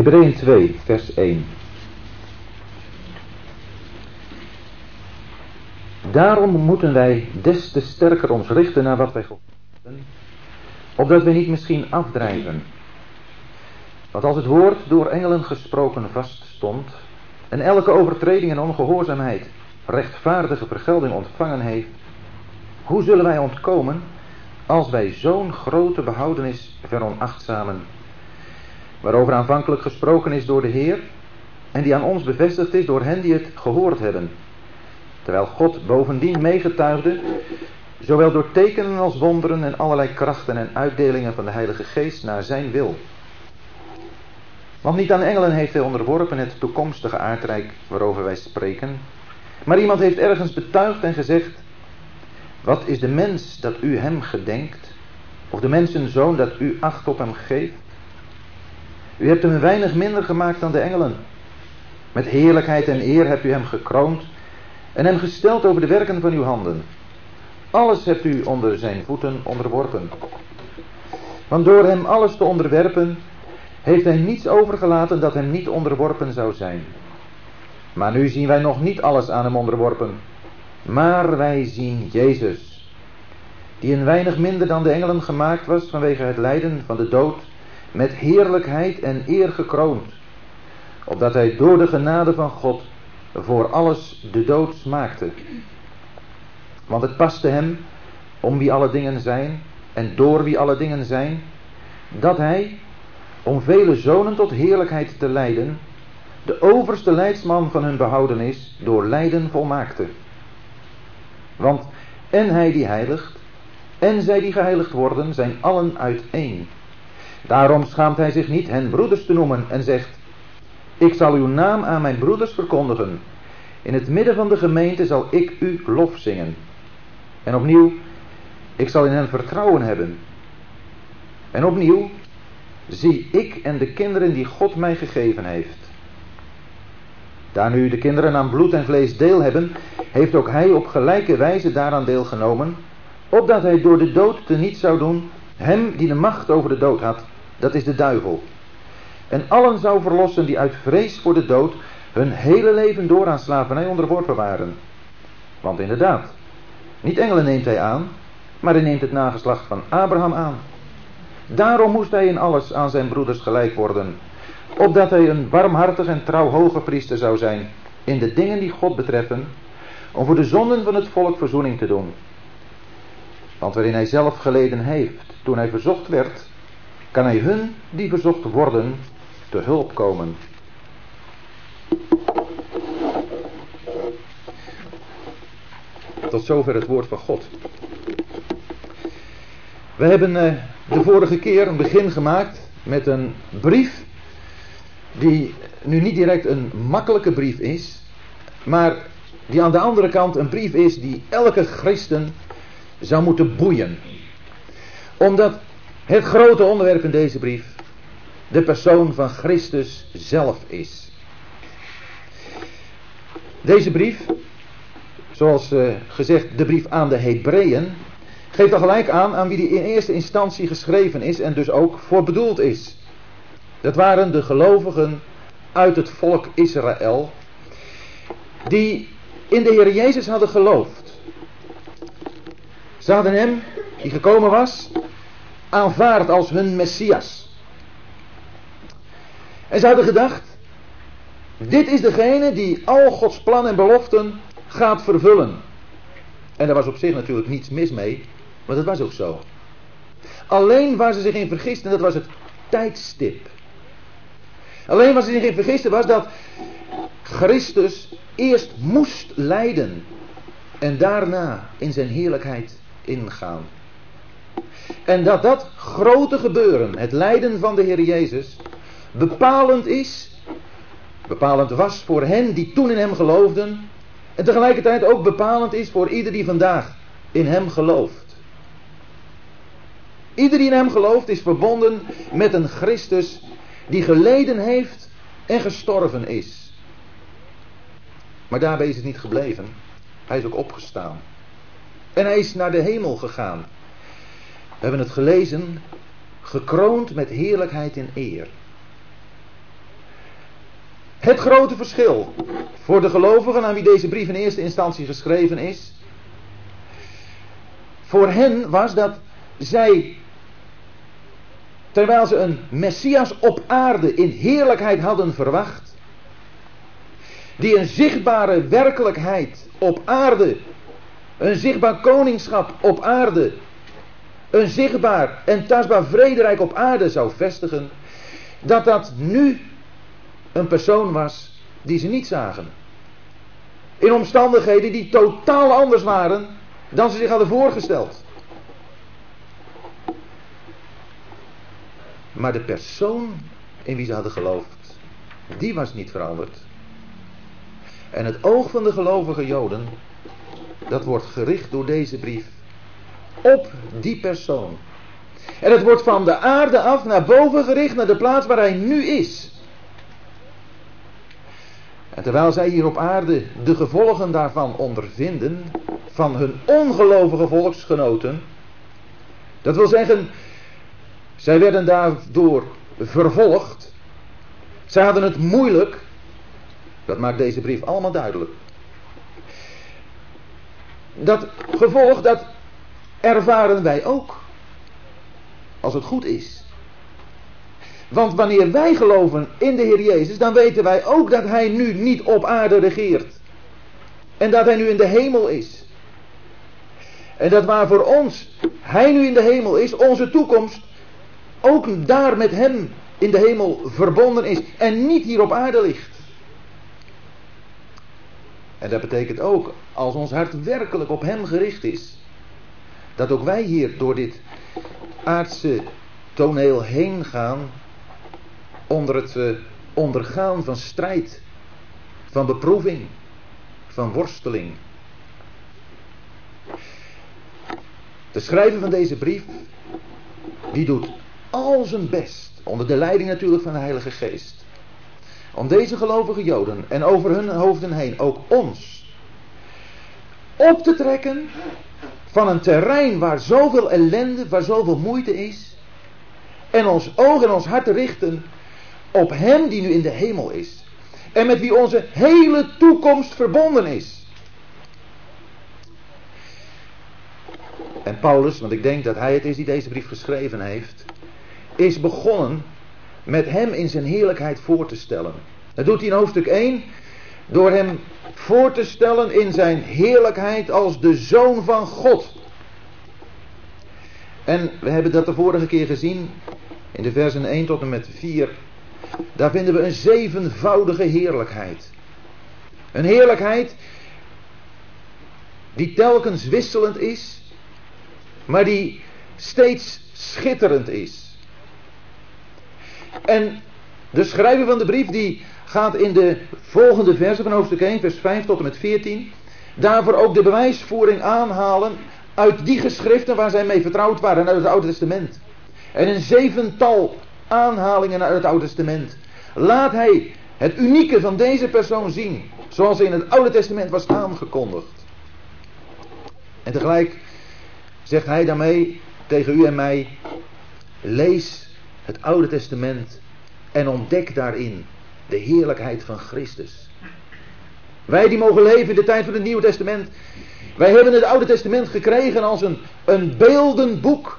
Hebreeën 2, vers 1. Daarom moeten wij des te sterker ons richten naar wat wij hebben, opdat wij niet misschien afdrijven. Want als het woord door engelen gesproken vaststond, en elke overtreding en ongehoorzaamheid rechtvaardige vergelding ontvangen heeft, hoe zullen wij ontkomen als wij zo'n grote behoudenis veronachtzamen, waarover aanvankelijk gesproken is door de Heer en die aan ons bevestigd is door hen die het gehoord hebben, terwijl God bovendien meegetuigde, zowel door tekenen als wonderen en allerlei krachten en uitdelingen van de Heilige Geest naar zijn wil. Want niet aan engelen heeft hij onderworpen het toekomstige aardrijk waarover wij spreken, maar iemand heeft ergens betuigd en gezegd, wat is de mens dat u hem gedenkt? Of de mensenzoon dat u acht op hem geeft? U hebt hem weinig minder gemaakt dan de engelen. Met heerlijkheid en eer hebt u hem gekroond en hem gesteld over de werken van uw handen. Alles hebt u onder zijn voeten onderworpen. Want door hem alles te onderwerpen, heeft hij niets overgelaten dat hem niet onderworpen zou zijn. Maar nu zien wij nog niet alles aan hem onderworpen. Maar wij zien Jezus, die een weinig minder dan de engelen gemaakt was vanwege het lijden van de dood, met heerlijkheid en eer gekroond, opdat hij door de genade van God voor alles de dood smaakte. Want het paste hem, om wie alle dingen zijn en door wie alle dingen zijn, dat hij, om vele zonen tot heerlijkheid te leiden, de overste leidsman van hun behoudenis door lijden volmaakte. Want en hij die heiligt, en zij die geheiligd worden, zijn allen uiteen. Daarom schaamt hij zich niet hen broeders te noemen en zegt, ik zal uw naam aan mijn broeders verkondigen. In het midden van de gemeente zal ik u lof zingen. En opnieuw, ik zal in hen vertrouwen hebben. En opnieuw, zie ik en de kinderen die God mij gegeven heeft. Daar nu de kinderen aan bloed en vlees deel hebben, heeft ook hij op gelijke wijze daaraan deelgenomen, opdat hij door de dood te niet zou doen hem die de macht over de dood had, dat is de duivel. En allen zou verlossen die uit vrees voor de dood hun hele leven door aan slavernij onderworpen waren. Want inderdaad, niet engelen neemt hij aan, maar hij neemt het nageslacht van Abraham aan. Daarom moest hij in alles aan zijn broeders gelijk worden, opdat hij een warmhartig en trouw hoge priester zou zijn in de dingen die God betreffen, om voor de zonden van het volk verzoening te doen. Want waarin hij zelf geleden heeft toen hij verzocht werd, kan hij hun die verzocht worden te hulp komen. Tot zover het woord van God. We hebben eh, de vorige keer een begin gemaakt met een brief die nu niet direct een makkelijke brief is, maar die aan de andere kant een brief is die elke christen zou moeten boeien. Omdat het grote onderwerp in deze brief de persoon van Christus zelf is. Deze brief, zoals uh, gezegd de brief aan de Hebreeën, geeft al gelijk aan aan wie die in eerste instantie geschreven is en dus ook voor bedoeld is. Dat waren de gelovigen uit het volk Israël, die in de Heer Jezus hadden geloofd. Ze hem, die gekomen was, aanvaard als hun Messias. En ze hadden gedacht, dit is degene die al Gods plan en beloften gaat vervullen. En daar was op zich natuurlijk niets mis mee, maar dat was ook zo. Alleen waar ze zich in vergisten, dat was het tijdstip. Alleen wat ze zich in vergisten was dat Christus eerst moest lijden en daarna in zijn heerlijkheid ingaan. En dat dat grote gebeuren, het lijden van de Heer Jezus, bepalend is, bepalend was voor hen die toen in Hem geloofden, en tegelijkertijd ook bepalend is voor ieder die vandaag in Hem gelooft. Ieder die in Hem gelooft is verbonden met een Christus die geleden heeft en gestorven is. Maar daarbij is het niet gebleven. Hij is ook opgestaan. En hij is naar de hemel gegaan. We hebben het gelezen, gekroond met heerlijkheid en eer. Het grote verschil voor de gelovigen aan wie deze brief in eerste instantie geschreven is. Voor hen was dat zij, terwijl ze een Messias op aarde in heerlijkheid hadden verwacht, die een zichtbare werkelijkheid op aarde, een zichtbaar koningschap op aarde, een zichtbaar en tastbaar vrederijk op aarde zou vestigen, dat dat nu een persoon was die ze niet zagen. In omstandigheden die totaal anders waren dan ze zich hadden voorgesteld. Maar de persoon in wie ze hadden geloofd, die was niet veranderd. En het oog van de gelovige Joden, dat wordt gericht door deze brief op die persoon. En het wordt van de aarde af naar boven gericht, naar de plaats waar hij nu is. En terwijl zij hier op aarde de gevolgen daarvan ondervinden, van hun ongelovige volksgenoten, dat wil zeggen, zij werden daardoor vervolgd, zij hadden het moeilijk, dat maakt deze brief allemaal duidelijk. Dat gevolg, dat ervaren wij ook. Als het goed is. Want wanneer wij geloven in de Heer Jezus, dan weten wij ook dat Hij nu niet op aarde regeert. En dat Hij nu in de hemel is. En dat waar voor ons Hij nu in de hemel is, onze toekomst ook daar met Hem in de hemel verbonden is en niet hier op aarde ligt. En dat betekent ook, als ons hart werkelijk op Hem gericht is, dat ook wij hier door dit aardse toneel heen gaan onder het eh, ondergaan van strijd, van beproeving, van worsteling. De schrijver van deze brief, die doet al zijn best, onder de leiding natuurlijk van de Heilige Geest, om deze gelovige Joden en over hun hoofden heen ook ons op te trekken van een terrein waar zoveel ellende, waar zoveel moeite is. En ons oog en ons hart richten op Hem die nu in de hemel is. En met wie onze hele toekomst verbonden is. En Paulus, want ik denk dat hij het is die deze brief geschreven heeft, is begonnen met Hem in zijn heerlijkheid voor te stellen. Dat doet hij in hoofdstuk 1 door Hem voor te stellen in zijn heerlijkheid als de Zoon van God. En we hebben dat de vorige keer gezien in de versen 1 tot en met 4. Daar vinden we een zevenvoudige heerlijkheid. Een heerlijkheid die telkens wisselend is, maar die steeds schitterend is. En de schrijver van de brief die gaat in de volgende versen van hoofdstuk 1, vers 5 tot en met 14, daarvoor ook de bewijsvoering aanhalen uit die geschriften waar zij mee vertrouwd waren, uit het Oude Testament. En een zevental aanhalingen uit het Oude Testament. Laat hij het unieke van deze persoon zien, zoals in het Oude Testament was aangekondigd. En tegelijk zegt hij daarmee tegen u en mij, lees het Oude Testament en ontdek daarin de heerlijkheid van Christus. Wij die mogen leven in de tijd van het Nieuwe Testament. Wij hebben het Oude Testament gekregen als een, een beeldenboek.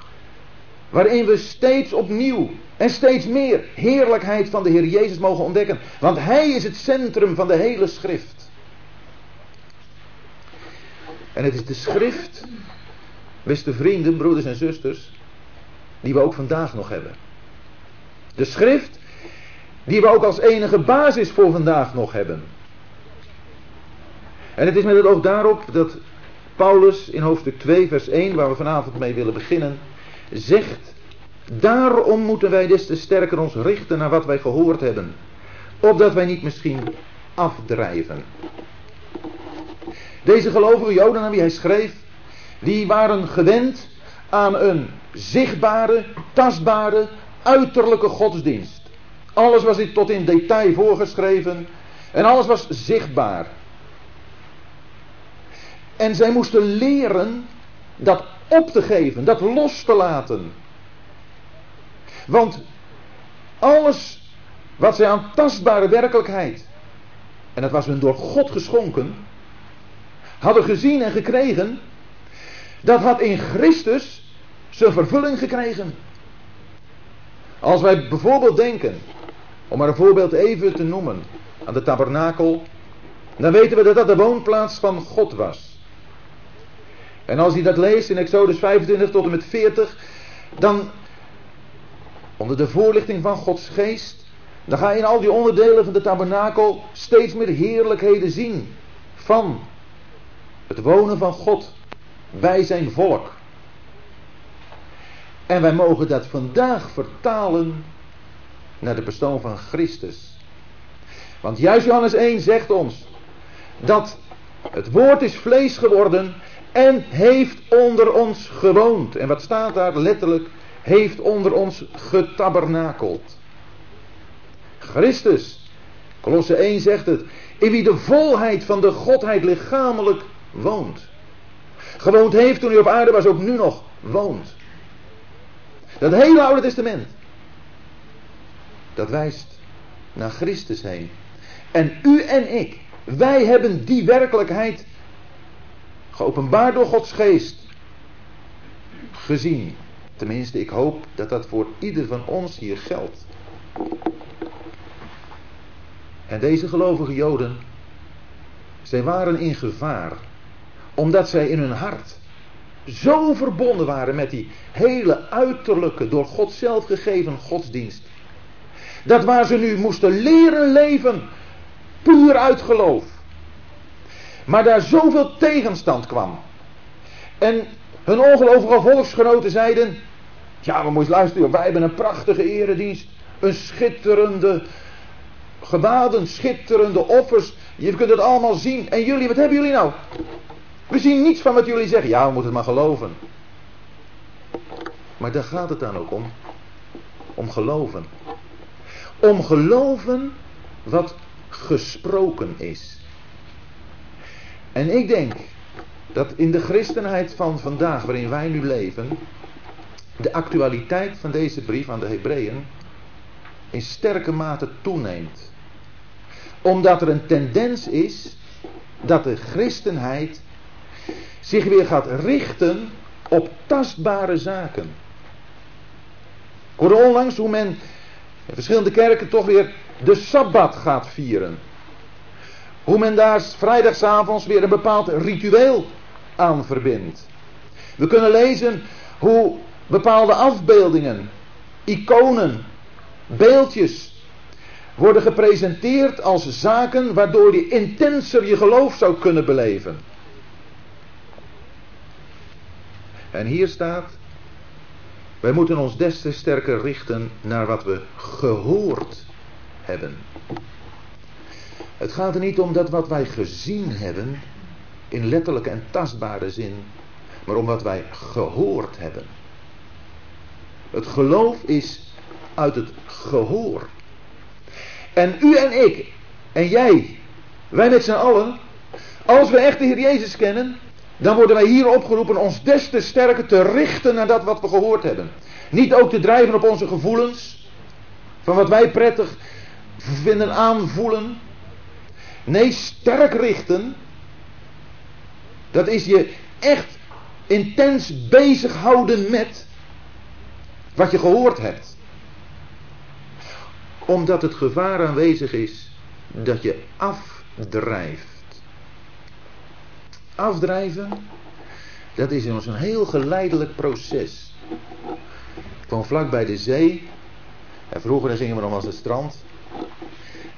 Waarin we steeds opnieuw en steeds meer heerlijkheid van de Heer Jezus mogen ontdekken. Want Hij is het centrum van de hele schrift. En het is de schrift, beste vrienden, broeders en zusters, die we ook vandaag nog hebben. De schrift die we ook als enige basis voor vandaag nog hebben. En het is met het oog daarop dat Paulus in hoofdstuk 2, vers 1, waar we vanavond mee willen beginnen, zegt: Daarom moeten wij des te sterker ons richten naar wat wij gehoord hebben, opdat wij niet misschien afdrijven. Deze gelovige Joden aan wie hij schreef, die waren gewend aan een zichtbare, tastbare, uiterlijke godsdienst. Alles was tot in detail voorgeschreven. En alles was zichtbaar. En zij moesten leren dat op te geven, dat los te laten. Want alles wat zij aan tastbare werkelijkheid en dat was hun door God geschonken, hadden gezien en gekregen, dat had in Christus zijn vervulling gekregen. Als wij bijvoorbeeld denken, om maar een voorbeeld even te noemen, aan de tabernakel, dan weten we dat dat de woonplaats van God was. En als je dat leest in Exodus 25 tot en met 40, dan onder de voorlichting van Gods geest, dan ga je in al die onderdelen van de tabernakel steeds meer heerlijkheden zien van het wonen van God bij zijn volk. En wij mogen dat vandaag vertalen naar de persoon van Christus. Want juist Johannes 1 zegt ons dat het woord is vlees geworden en heeft onder ons gewoond. En wat staat daar letterlijk? Heeft onder ons getabernakeld. Christus, Colosse 1 zegt het, in wie de volheid van de Godheid lichamelijk woont. Gewoond heeft toen hij op aarde was, ook nu nog woont. Dat hele Oude Testament, dat wijst naar Christus heen. En u en ik, wij hebben die werkelijkheid geopenbaard door Gods geest gezien. Tenminste, ik hoop dat dat voor ieder van ons hier geldt. En deze gelovige Joden, zij waren in gevaar, omdat zij in hun hart zo verbonden waren met die hele uiterlijke, door God zelf gegeven godsdienst. Dat waar ze nu moesten leren leven, puur uit geloof. Maar daar zoveel tegenstand kwam. En hun ongelovige volksgenoten zeiden, ja, maar moet je luisteren, wij hebben een prachtige eredienst. Een schitterende gewaden, schitterende offers. Je kunt het allemaal zien. En jullie, wat hebben jullie nou? We zien niets van wat jullie zeggen. Ja, we moeten het maar geloven. Maar daar gaat het dan ook om. Om geloven. Om geloven wat gesproken is. En ik denk dat in de christenheid van vandaag, waarin wij nu leven, de actualiteit van deze brief aan de Hebreeën in sterke mate toeneemt. Omdat er een tendens is dat de christenheid zich weer gaat richten op tastbare zaken. Ik hoorde onlangs hoe men verschillende kerken toch weer de Sabbat gaat vieren. Hoe men daar vrijdagavonds weer een bepaald ritueel aan verbindt. We kunnen lezen hoe bepaalde afbeeldingen, iconen, beeldjes worden gepresenteerd als zaken waardoor je intenser je geloof zou kunnen beleven. En hier staat, wij moeten ons des te sterker richten naar wat we gehoord hebben. Het gaat er niet om dat wat wij gezien hebben, in letterlijke en tastbare zin, maar om wat wij gehoord hebben. Het geloof is uit het gehoor. En u en ik, en jij, wij met z'n allen, als we echt de Heer Jezus kennen, dan worden wij hier opgeroepen ons des te sterker te richten naar dat wat we gehoord hebben. Niet ook te drijven op onze gevoelens, van wat wij prettig vinden aanvoelen. Nee, sterk richten, dat is je echt intens bezighouden met wat je gehoord hebt. Omdat het gevaar aanwezig is dat je afdrijft. Afdrijven, dat is een heel geleidelijk proces. Van vlak bij de zee, en vroeger zingen we nog als het strand.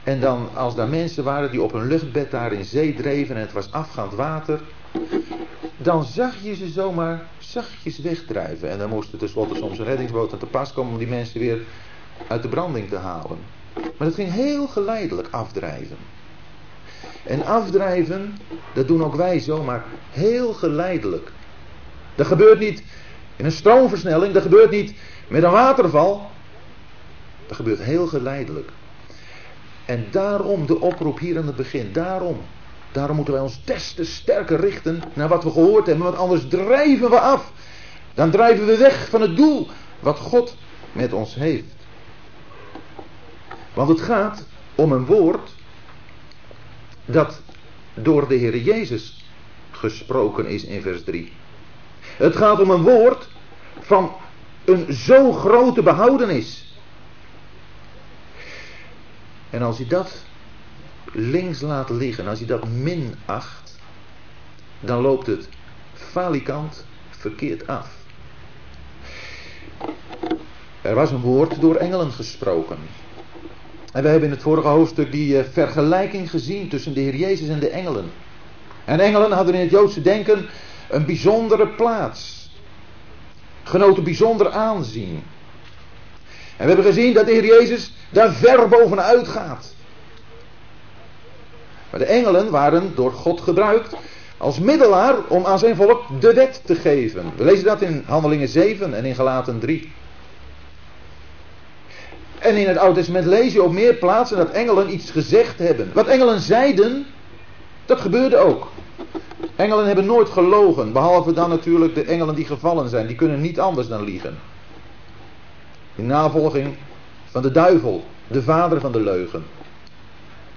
En dan als daar mensen waren die op een luchtbed daar in zee dreven en het was afgaand water. Dan zag je ze zomaar zachtjes wegdrijven. En dan moest er tenslotte soms een reddingsboot aan te pas komen om die mensen weer uit de branding te halen. Maar het ging heel geleidelijk afdrijven. En afdrijven, dat doen ook wij zomaar heel geleidelijk. Dat gebeurt niet in een stroomversnelling, dat gebeurt niet met een waterval. Dat gebeurt heel geleidelijk. En daarom de oproep hier aan het begin. Daarom. Daarom moeten wij ons des te sterker richten naar wat we gehoord hebben. Want anders drijven we af. Dan drijven we weg van het doel wat God met ons heeft. Want het gaat om een woord dat door de Heer Jezus gesproken is in vers 3. Het gaat om een woord van een zo grote behoudenis. En als hij dat links laat liggen, als hij dat minacht, dan loopt het falikant verkeerd af. Er was een woord door engelen gesproken. En we hebben in het vorige hoofdstuk die uh, vergelijking gezien tussen de Heer Jezus en de engelen. En engelen hadden in het Joodse denken een bijzondere plaats. Genoten bijzonder aanzien. En we hebben gezien dat de Heer Jezus daar ver bovenuit gaat. Maar de engelen waren door God gebruikt als middelaar om aan zijn volk de wet te geven. We lezen dat in Handelingen 7 en in Galaten 3. En in het Oude Testament lees je op meer plaatsen dat engelen iets gezegd hebben. Wat engelen zeiden, dat gebeurde ook. Engelen hebben nooit gelogen, behalve dan natuurlijk de engelen die gevallen zijn. Die kunnen niet anders dan liegen. In navolging van de duivel, de vader van de leugen.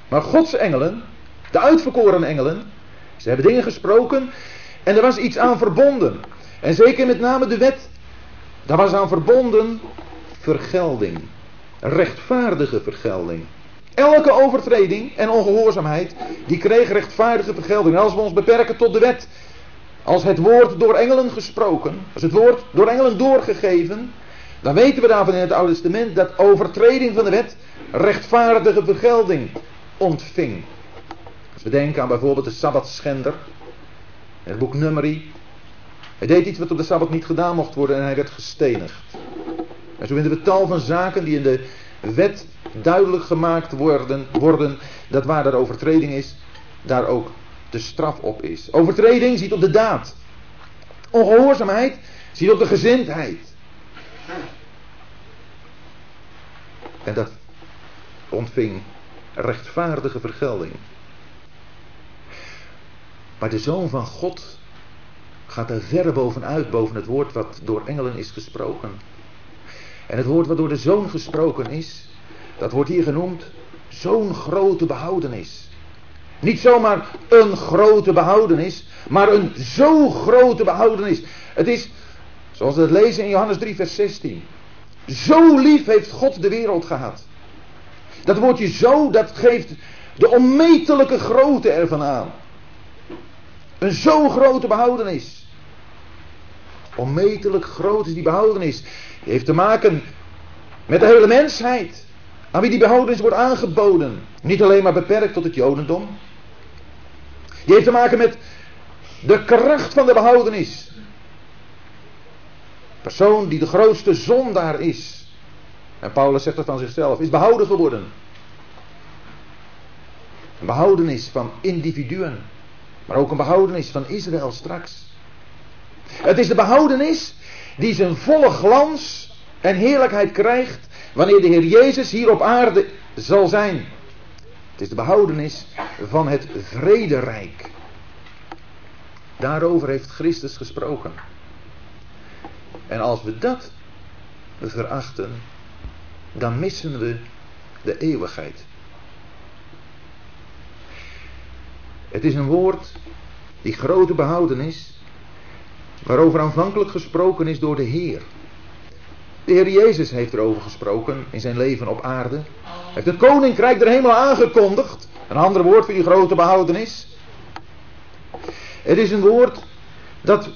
Maar Gods engelen, de uitverkoren engelen, ze hebben dingen gesproken en er was iets aan verbonden. En zeker met name de wet, daar was aan verbonden vergelding. Rechtvaardige vergelding. Elke overtreding en ongehoorzaamheid, die kreeg rechtvaardige vergelding. En als we ons beperken tot de wet, als het woord door engelen gesproken, als het woord door engelen doorgegeven, dan weten we daarvan in het Oude Testament dat overtreding van de wet rechtvaardige vergelding ontving. Als we denken aan bijvoorbeeld de Sabbatschender, in het boek Numeri. Hij deed iets wat op de Sabbat niet gedaan mocht worden en hij werd gestenigd. En zo vinden we tal van zaken die in de wet duidelijk gemaakt worden, worden dat waar er overtreding is, daar ook de straf op is. Overtreding ziet op de daad. Ongehoorzaamheid ziet op de gezindheid. En dat ontving rechtvaardige vergelding. Maar de Zoon van God gaat er verre bovenuit, boven het woord wat door engelen is gesproken. En het woord wat door de Zoon gesproken is, dat wordt hier genoemd zo'n grote behoudenis. Niet zomaar een grote behoudenis, maar een zo grote behoudenis. Het is, zoals we het lezen in Johannes 3, vers 16. Zo lief heeft God de wereld gehad. Dat woordje zo, dat geeft de onmetelijke grootte ervan aan. Een zo grote behoudenis. Onmetelijk groot is die behoudenis. Die heeft te maken met de hele mensheid. Aan wie die behoudenis wordt aangeboden. Niet alleen maar beperkt tot het Jodendom. Die heeft te maken met de kracht van de behoudenis. Persoon die de grootste zondaar is. En Paulus zegt dat van zichzelf. Is behouden geworden. Een behoudenis van individuen. Maar ook een behoudenis van Israël straks. Het is de behoudenis die zijn volle glans en heerlijkheid krijgt wanneer de Heer Jezus hier op aarde zal zijn. Het is de behoudenis van het vrederijk. Daarover heeft Christus gesproken. En als we dat verachten, dan missen we de eeuwigheid. Het is een woord die grote behoudenis waarover aanvankelijk gesproken is door de Heer. De Heer Jezus heeft erover gesproken in zijn leven op aarde. Heeft het koninkrijk der hemel aangekondigd. Een ander woord voor die grote behoudenis. Het is een woord dat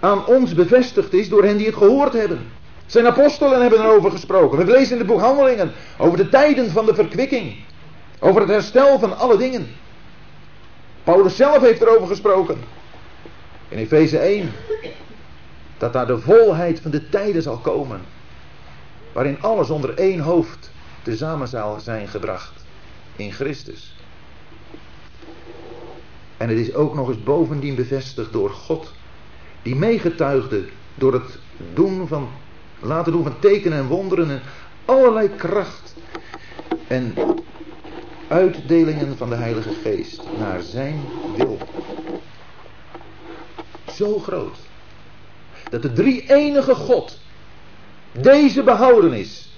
aan ons bevestigd is door hen die het gehoord hebben. Zijn apostelen hebben erover gesproken. We lezen in de boek Handelingen over de tijden van de verkwikking. Over het herstel van alle dingen. Paulus zelf heeft erover gesproken. In Efeze 1. Dat daar de volheid van de tijden zal komen. Waarin alles onder één hoofd tezamen zal zijn gebracht. In Christus. En het is ook nog eens bovendien bevestigd door God. Die meegetuigde door het doen van, laten doen van tekenen en wonderen en allerlei kracht. En uitdelingen van de Heilige Geest naar zijn wil. Zo groot. Dat de drie enige God deze behoudenis,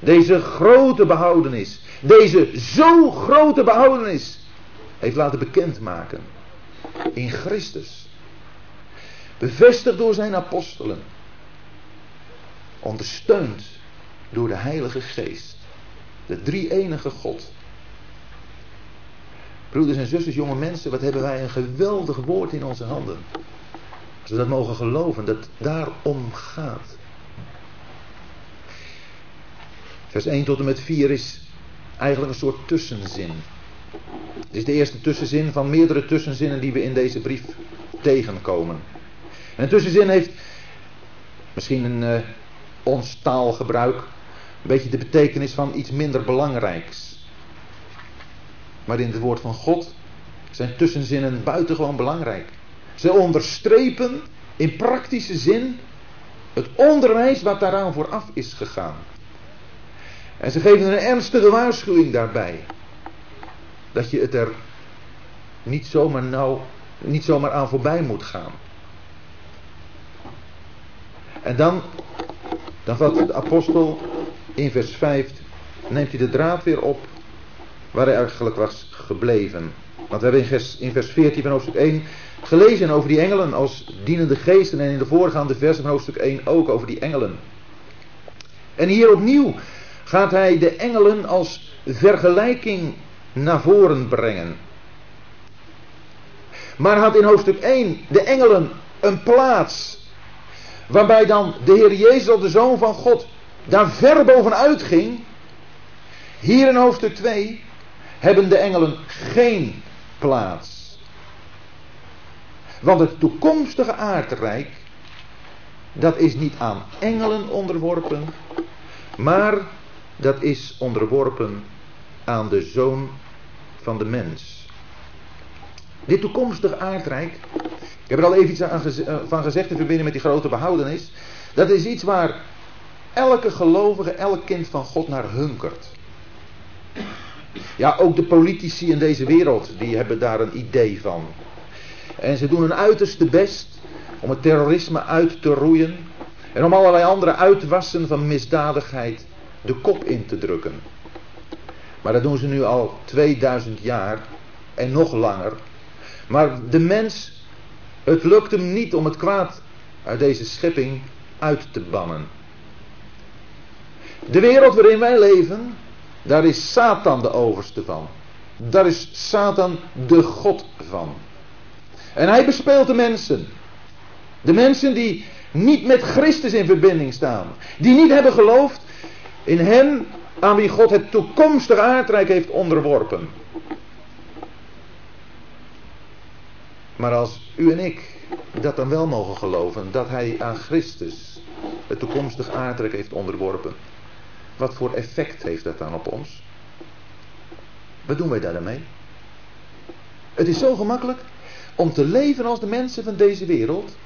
deze grote behoudenis, deze zo grote behoudenis heeft laten bekendmaken. In Christus. Bevestigd door zijn apostelen. Ondersteund door de Heilige Geest. De drie enige God. Broeders en zusters, jonge mensen, wat hebben wij een geweldig woord in onze handen. Als we dat mogen geloven, dat daarom gaat. Vers 1 tot en met 4 is eigenlijk een soort tussenzin. Het is de eerste tussenzin van meerdere tussenzinnen die we in deze brief tegenkomen. En een tussenzin heeft misschien een uh, ons taalgebruik een beetje de betekenis van iets minder belangrijks. Maar in het woord van God zijn tussenzinnen buitengewoon belangrijk. Ze onderstrepen in praktische zin het onderwijs wat daaraan vooraf is gegaan. En ze geven een ernstige waarschuwing daarbij. Dat je het er niet zomaar, nou, niet zomaar aan voorbij moet gaan. En dan, dan vat de apostel in vers 5, neemt hij de draad weer op waar hij eigenlijk was gebleven. Want we hebben in vers, in vers 14 van hoofdstuk 1 gelezen over die engelen als dienende geesten en in de voorgaande versen van hoofdstuk 1 ook over die engelen. En hier opnieuw gaat hij de engelen als vergelijking naar voren brengen. Maar had in hoofdstuk 1 de engelen een plaats waarbij dan de Heer Jezus, de Zoon van God, daar ver bovenuit ging. Hier in hoofdstuk 2 hebben de engelen geen plaats. Want het toekomstige aardrijk, dat is niet aan engelen onderworpen, maar dat is onderworpen aan de zoon van de mens. Dit toekomstige aardrijk, ik heb er al even iets eh, van gezegd in verbinding met die grote behoudenis, dat is iets waar elke gelovige, elk kind van God naar hunkert. Ja, ook de politici in deze wereld, die hebben daar een idee van. En ze doen hun uiterste best om het terrorisme uit te roeien en om allerlei andere uitwassen van misdadigheid de kop in te drukken. Maar dat doen ze nu al 2000 jaar en nog langer. Maar de mens, het lukt hem niet om het kwaad uit deze schepping uit te bannen. De wereld waarin wij leven, daar is Satan de overste van. Daar is Satan de God van. En hij bespeelt de mensen. De mensen die niet met Christus in verbinding staan. Die niet hebben geloofd in hem aan wie God het toekomstige aardrijk heeft onderworpen. Maar als u en ik dat dan wel mogen geloven, dat hij aan Christus het toekomstige aardrijk heeft onderworpen. Wat voor effect heeft dat dan op ons? Wat doen wij daarmee? Het is zo gemakkelijk om te leven als de mensen van deze wereld.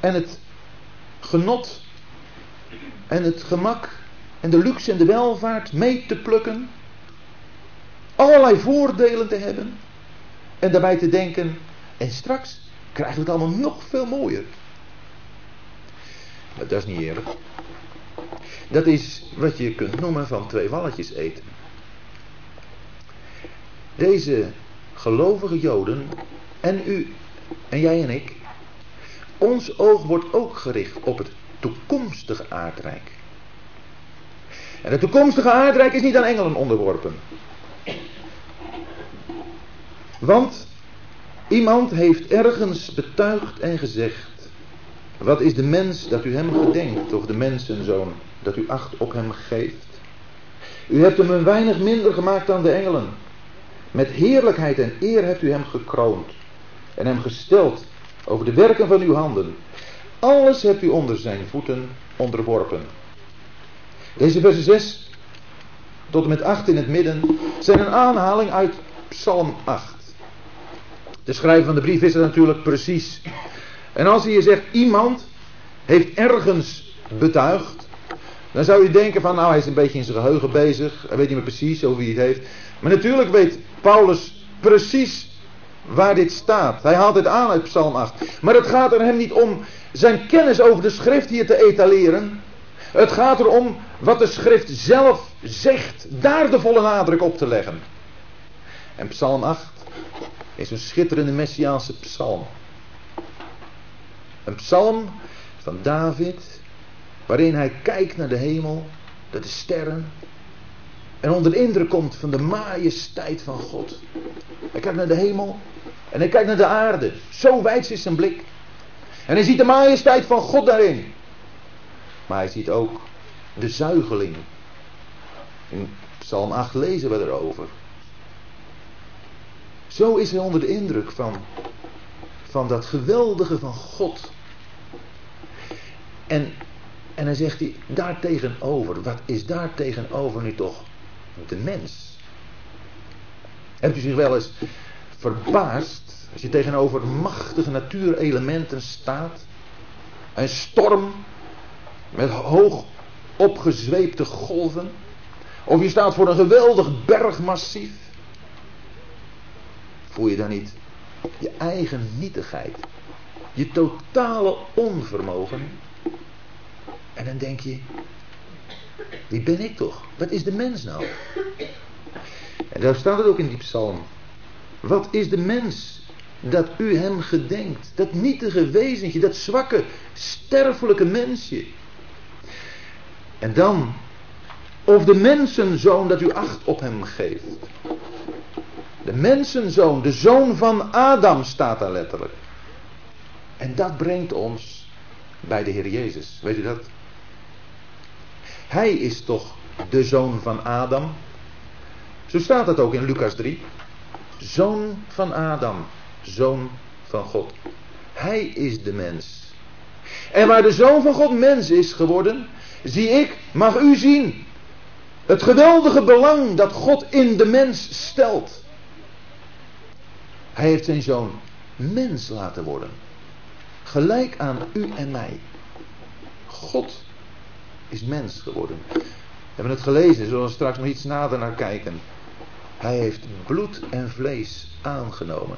En het genot en het gemak en de luxe en de welvaart mee te plukken. Allerlei voordelen te hebben. En daarbij te denken, en straks krijgen we het allemaal nog veel mooier. Maar dat is niet eerlijk. Dat is wat je kunt noemen van twee walletjes eten. Deze gelovige Joden en u en jij en ik, ons oog wordt ook gericht op het toekomstige aardrijk. En het toekomstige aardrijk is niet aan engelen onderworpen. Want iemand heeft ergens betuigd en gezegd: Wat is de mens dat u hem gedenkt, of de mensenzoon dat u acht op hem geeft? U hebt hem een weinig minder gemaakt dan de engelen. Met heerlijkheid en eer hebt u hem gekroond en hem gesteld over de werken van uw handen. Alles hebt u onder zijn voeten onderworpen. Deze versen 6 tot en met 8 in het midden zijn een aanhaling uit Psalm 8. De schrijver van de brief is het natuurlijk precies. En als hij hier zegt iemand heeft ergens betuigd, dan zou je denken van nou hij is een beetje in zijn geheugen bezig, hij weet niet meer precies over wie het heeft. Maar natuurlijk weet Paulus precies waar dit staat. Hij haalt het aan uit Psalm 8. Maar het gaat er hem niet om zijn kennis over de schrift hier te etaleren. Het gaat erom wat de schrift zelf zegt, daar de volle nadruk op te leggen. En Psalm 8 is een schitterende messiaanse psalm. Een psalm van David, waarin hij kijkt naar de hemel, naar de sterren, en onder de indruk komt van de majesteit van God. Hij kijkt naar de hemel en hij kijkt naar de aarde. Zo wijd is zijn blik. En hij ziet de majesteit van God daarin. Maar hij ziet ook de zuigeling. In Psalm 8 lezen we erover. Zo is hij onder de indruk van, van dat geweldige van God. En, en dan zegt hij daartegenover, wat is daartegenover nu toch de mens? Hebt u zich wel eens verbaasd als je tegenover machtige natuurelementen staat? Een storm met hoog opgezweepte golven. Of je staat voor een geweldig bergmassief. Voel je dan niet je eigen nietigheid? Je totale onvermogen? En dan denk je, wie ben ik toch? Wat is de mens nou? En daar staat het ook in die psalm. Wat is de mens dat u hem gedenkt? Dat nietige wezentje, dat zwakke, sterfelijke mensje. En dan, of de mensenzoon dat u acht op hem geeft. De mensenzoon, de zoon van Adam staat daar letterlijk. En dat brengt ons bij de Heer Jezus. Weet u dat? Hij is toch de zoon van Adam? Zo staat het ook in Lucas 3. Zoon van Adam, zoon van God. Hij is de mens. En waar de zoon van God mens is geworden, zie ik, mag u zien, het geweldige belang dat God in de mens stelt. Hij heeft zijn zoon mens laten worden. Gelijk aan u en mij. God is mens geworden. We hebben het gelezen, zullen we straks nog iets nader naar kijken. Hij heeft bloed en vlees aangenomen.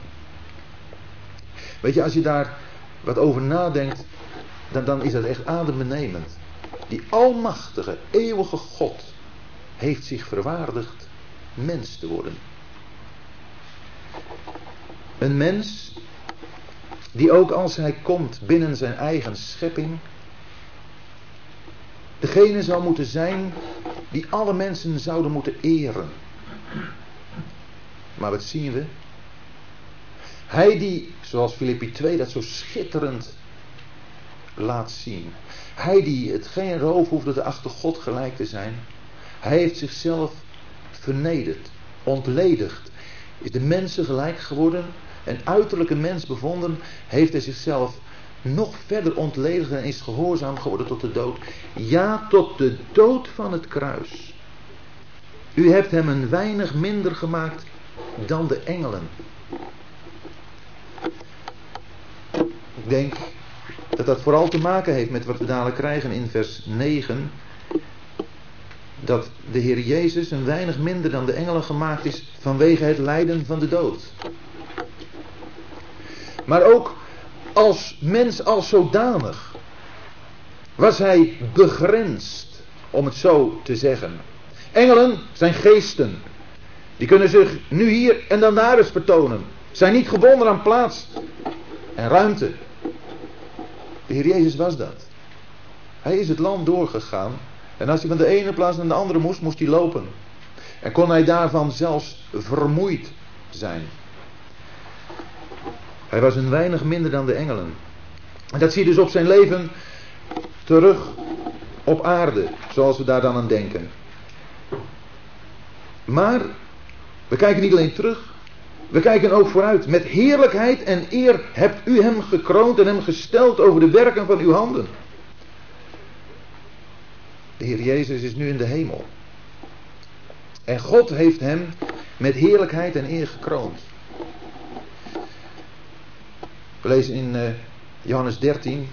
Weet je, als je daar wat over nadenkt, dan, dan is dat echt adembenemend. Die almachtige, eeuwige God heeft zich verwaardigd mens te worden. Een mens die ook als hij komt binnen zijn eigen schepping, degene zou moeten zijn die alle mensen zouden moeten eren. Maar wat zien we? Hij die, zoals Filippi 2 dat zo schitterend laat zien. Hij die het geen roof hoefde te achter God gelijk te zijn. Hij heeft zichzelf vernederd, ontledigd. Is de mensen gelijk geworden. Een uiterlijke mens bevonden. Heeft hij zichzelf nog verder ontledigd en is gehoorzaam geworden tot de dood. Ja, tot de dood van het kruis. U hebt hem een weinig minder gemaakt dan de engelen. Ik denk dat dat vooral te maken heeft met wat we dadelijk krijgen in vers 9. Dat de Heer Jezus een weinig minder dan de engelen gemaakt is vanwege het lijden van de dood. Maar ook als mens als zodanig was hij begrensd, om het zo te zeggen. Engelen zijn geesten. Die kunnen zich nu hier en dan daar eens vertonen. Zijn niet gebonden aan plaats en ruimte. De Heer Jezus was dat. Hij is het land doorgegaan. En als hij van de ene plaats naar de andere moest, moest hij lopen. En kon hij daarvan zelfs vermoeid zijn. Hij was een weinig minder dan de engelen. En dat zie je dus op zijn leven terug op aarde, zoals we daar dan aan denken. Maar we kijken niet alleen terug, we kijken ook vooruit. Met heerlijkheid en eer hebt u hem gekroond en hem gesteld over de werken van uw handen. De Heer Jezus is nu in de hemel. En God heeft hem met heerlijkheid en eer gekroond. We lezen in uh, Johannes 13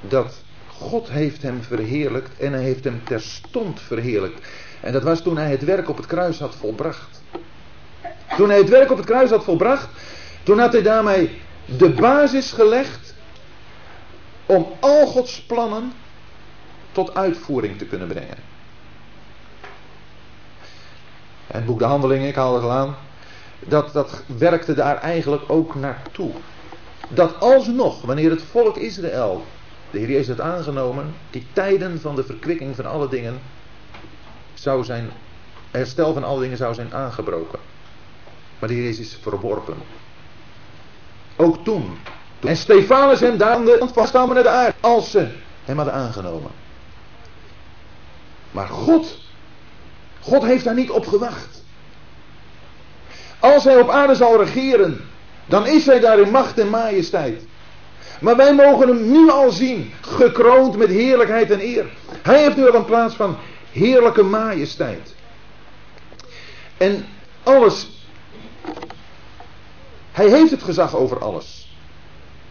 dat God heeft hem verheerlijkt en hij heeft hem terstond verheerlijkt. En dat was toen hij het werk op het kruis had volbracht. Toen hij het werk op het kruis had volbracht, toen had hij daarmee de basis gelegd om al Gods plannen tot uitvoering te kunnen brengen. En het boek De Handelingen, ik haal het al aan, dat, dat werkte daar eigenlijk ook naartoe. Dat alsnog, wanneer het volk Israël, de Heer Jezus had aangenomen, die tijden van de verkwikking van alle dingen zou zijn, herstel van alle dingen zou zijn aangebroken. Maar de Heer Jezus is verworpen. Ook toen. En Stefanus hem daar vasthouden naar de aarde. Als ze hem hadden aangenomen. Maar God. God heeft daar niet op gewacht. Als hij op aarde zal regeren. Dan is hij daar in macht en majesteit. Maar wij mogen hem nu al zien. Gekroond met heerlijkheid en eer. Hij heeft nu al een plaats van heerlijke majesteit. En alles hij heeft het gezag over alles.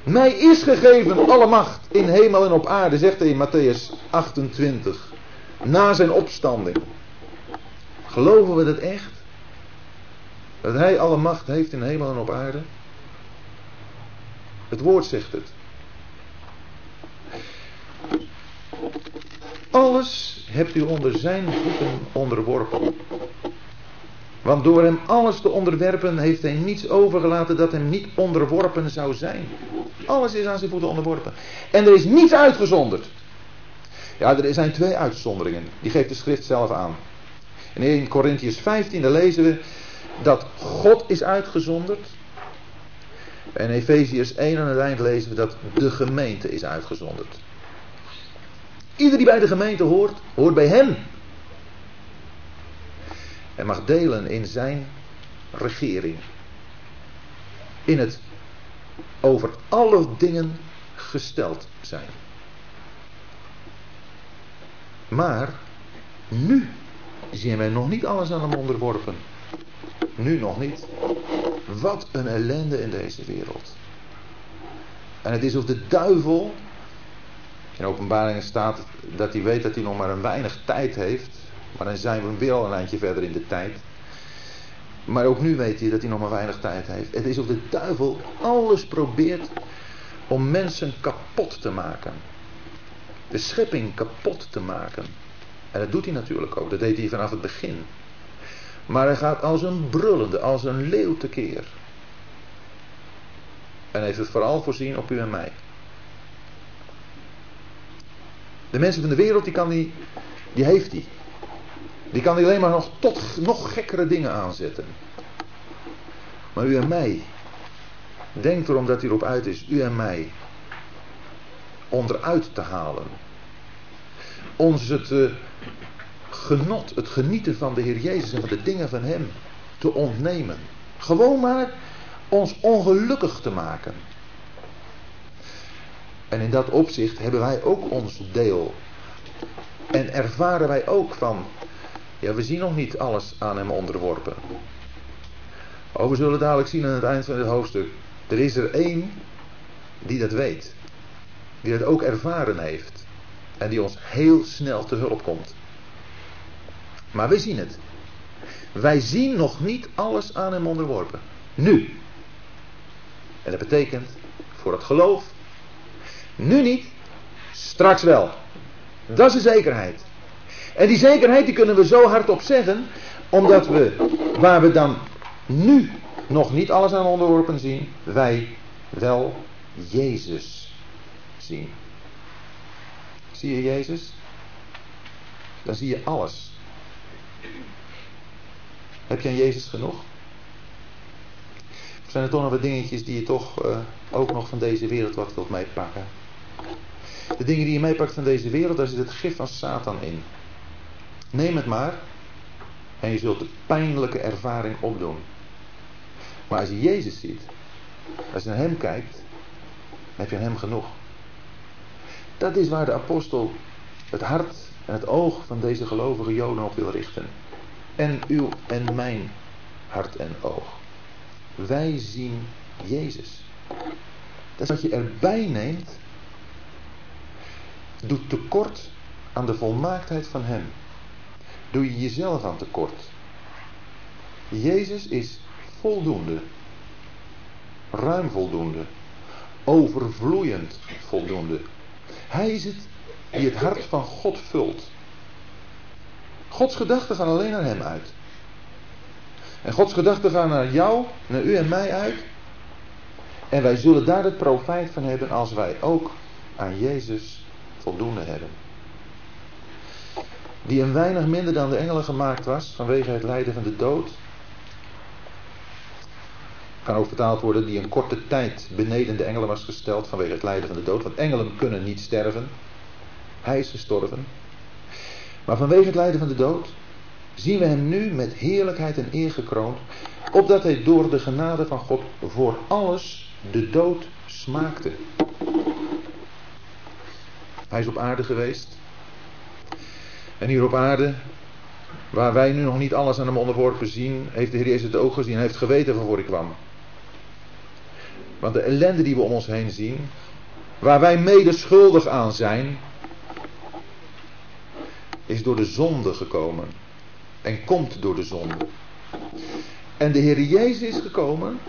Mij is gegeven alle macht in hemel en op aarde, zegt hij in Matthäus 28. Na zijn opstanding. Geloven we dat echt? Dat hij alle macht heeft in hemel en op aarde? Het woord zegt het. Alles hebt u onder zijn voeten onderworpen. Want door hem alles te onderwerpen heeft hij niets overgelaten dat hem niet onderworpen zou zijn. Alles is aan zijn voeten onderworpen. En er is niets uitgezonderd. Ja, er zijn twee uitzonderingen. Die geeft de schrift zelf aan. In 1 Corinthians 15 daar lezen we dat God is uitgezonderd. En Efeziërs 1 aan het eind lezen we dat de gemeente is uitgezonderd. Ieder die bij de gemeente hoort, hoort bij hem en mag delen in zijn regering. In het over alle dingen gesteld zijn. Maar nu zien wij nog niet alles aan hem onderworpen. Nu nog niet. Wat een ellende in deze wereld. En het is of de duivel. In openbaringen staat dat hij weet dat hij nog maar een weinig tijd heeft. Maar dan zijn we weer al een eindje verder in de tijd. Maar ook nu weet hij dat hij nog maar weinig tijd heeft. Het is of de duivel alles probeert om mensen kapot te maken. De schepping kapot te maken. En dat doet hij natuurlijk ook. Dat deed hij vanaf het begin. Maar hij gaat als een brullende, als een leeuw tekeer. En heeft het vooral voorzien op u en mij. De mensen van de wereld, die kan hij, die heeft hij. Die kan alleen maar nog tot nog gekkere dingen aanzetten. Maar u en mij, denkt erom dat hij erop uit is, u en mij, onderuit te halen. Ons het uh, genot, het genieten van de Heer Jezus en van de dingen van Hem te ontnemen. Gewoon maar ons ongelukkig te maken. En in dat opzicht hebben wij ook ons deel. En ervaren wij ook van ja, we zien nog niet alles aan hem onderworpen. Oh, we zullen dadelijk zien aan het eind van dit hoofdstuk. Er is er één die dat weet. Die dat ook ervaren heeft. En die ons heel snel te hulp komt. Maar we zien het. Wij zien nog niet alles aan hem onderworpen. Nu. En dat betekent voor het geloof. Nu niet. Straks wel. Dat is de zekerheid. En die zekerheid die kunnen we zo hardop zeggen, omdat we, waar we dan nu nog niet alles aan onderworpen zien, wij wel Jezus zien. Zie je Jezus? Dan zie je alles. Heb je aan Jezus genoeg? Of zijn er toch nog wat dingetjes die je toch uh, ook nog van deze wereld wat wilt meepakken? De dingen die je meepakt van deze wereld, daar zit het gif van Satan in. Neem het maar en je zult de pijnlijke ervaring opdoen. Maar als je Jezus ziet, als je naar Hem kijkt, heb je aan Hem genoeg. Dat is waar de apostel het hart en het oog van deze gelovige Joden op wil richten. En uw en mijn hart en oog. Wij zien Jezus. Dat wat je erbij neemt, doet tekort aan de volmaaktheid van Hem doe je jezelf aan tekort. Jezus is voldoende. Ruim voldoende. Overvloeiend voldoende. Hij is het die het hart van God vult. Gods gedachten gaan alleen naar Hem uit. En Gods gedachten gaan naar jou, naar u en mij uit. En wij zullen daar het profijt van hebben als wij ook aan Jezus voldoende hebben. Die een weinig minder dan de engelen gemaakt was vanwege het lijden van de dood. Kan ook vertaald worden die een korte tijd beneden de engelen was gesteld vanwege het lijden van de dood. Want engelen kunnen niet sterven. Hij is gestorven. Maar vanwege het lijden van de dood zien we hem nu met heerlijkheid en eer gekroond, opdat hij door de genade van God voor alles de dood smaakte. Hij is op aarde geweest. En hier op aarde, waar wij nu nog niet alles aan hem onderworpen zien, heeft de Heer Jezus het ook gezien. Hij heeft geweten waarvoor hij kwam. Want de ellende die we om ons heen zien, waar wij mede schuldig aan zijn, is door de zonde gekomen. En komt door de zonde. En de Heer Jezus is gekomen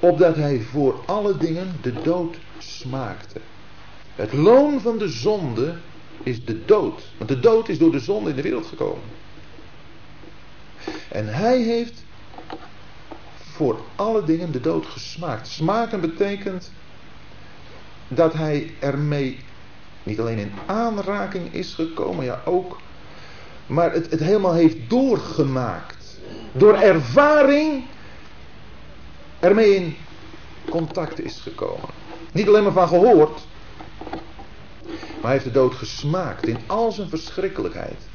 opdat hij voor alle dingen de dood smaakte. Het loon van de zonde is de dood. Want de dood is door de zonde in de wereld gekomen. En hij heeft voor alle dingen de dood gesmaakt. Smaken betekent dat hij ermee niet alleen in aanraking is gekomen, ja ook, maar het, het helemaal heeft doorgemaakt. Door ervaring ermee in contact is gekomen. Niet alleen maar van gehoord, maar hij heeft de dood gesmaakt in al zijn verschrikkelijkheid.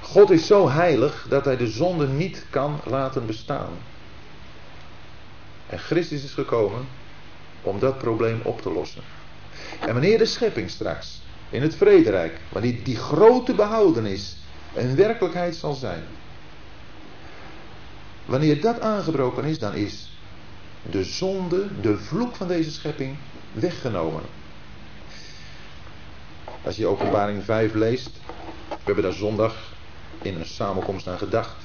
God is zo heilig dat hij de zonde niet kan laten bestaan. En Christus is gekomen om dat probleem op te lossen. En wanneer de schepping straks in het vrederijk, wanneer die grote behoudenis een werkelijkheid zal zijn. Wanneer dat aangebroken is, dan is de zonde, de vloek van deze schepping weggenomen. Als je openbaring 5 leest, we hebben daar zondag in een samenkomst aan gedacht,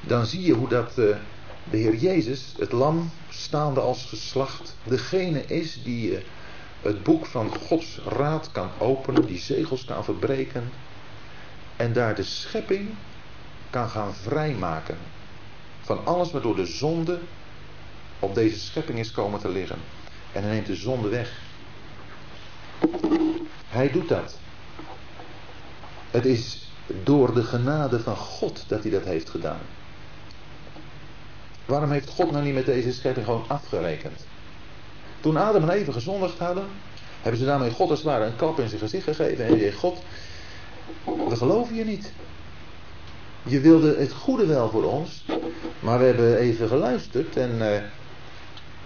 dan zie je hoe dat uh, de Heer Jezus, het lam, staande als geslacht, degene is die uh, het boek van Gods raad kan openen, die zegels kan verbreken en daar de schepping kan gaan vrijmaken van alles waardoor de zonde op deze schepping is komen te liggen. En hij neemt de zonde weg. Hij doet dat. Het is door de genade van God dat hij dat heeft gedaan. Waarom heeft God nou niet met deze schepping gewoon afgerekend? Toen Adam en Eva gezondigd hadden, hebben ze daarmee God als het ware een klap in zijn gezicht gegeven. En je God, we geloven je niet. Je wilde het goede wel voor ons, maar we hebben even geluisterd en uh,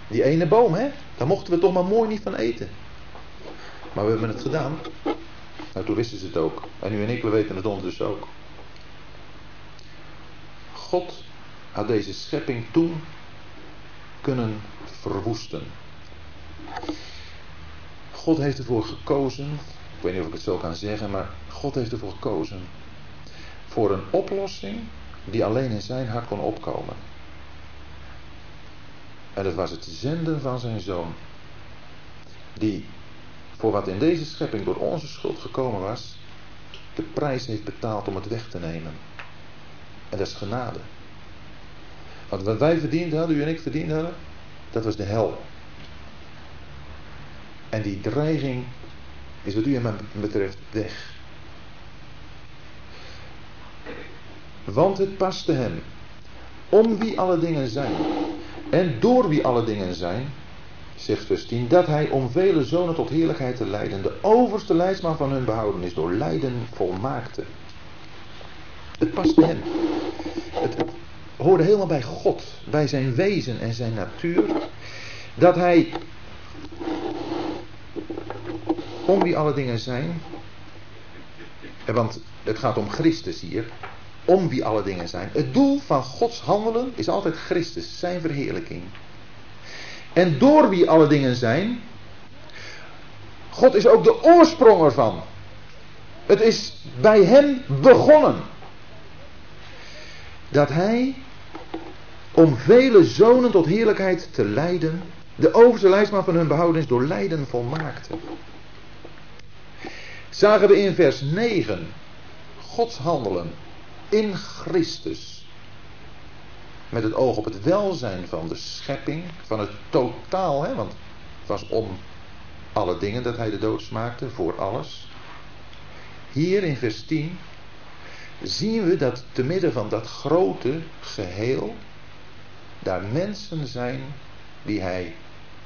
die ene boom, hè, daar mochten we toch maar mooi niet van eten. Maar we hebben het gedaan. Nou, toen wisten ze het ook. En u en ik, we weten het ondertussen ook. God had deze schepping toen kunnen verwoesten. God heeft ervoor gekozen, ik weet niet of ik het zo kan zeggen, maar God heeft ervoor gekozen voor een oplossing die alleen in zijn hart kon opkomen. En dat was het zenden van zijn zoon, die voor wat in deze schepping door onze schuld gekomen was, de prijs heeft betaald om het weg te nemen. En dat is genade. Want wat wij verdiend hadden, u en ik verdiend hadden, dat was de hel. En die dreiging is wat u en mij betreft weg. Want het paste hem, om wie alle dingen zijn, en door wie alle dingen zijn, zegt vers 10, dat hij om vele zonen tot heerlijkheid te leiden, de overste leidsman van hun behouden is, door lijden volmaakte. Het paste hem. Het, hoorde helemaal bij God, bij zijn wezen en zijn natuur, dat hij om wie alle dingen zijn. Want het gaat om Christus hier. Om wie alle dingen zijn. Het doel van Gods handelen is altijd Christus, zijn verheerlijking. En door wie alle dingen zijn. God is ook de oorsprong ervan. Het is bij hem begonnen. Dat hij om vele zonen tot heerlijkheid te leiden, de overste lijstman van hun behouden is door lijden volmaakte zagen we in vers 9 Gods handelen in Christus. met het oog op het welzijn van de schepping, van het totaal, hè, want het was om alle dingen dat hij de dood smaakte, voor alles. Hier in vers 10 zien we dat te midden van dat grote geheel daar mensen zijn die hij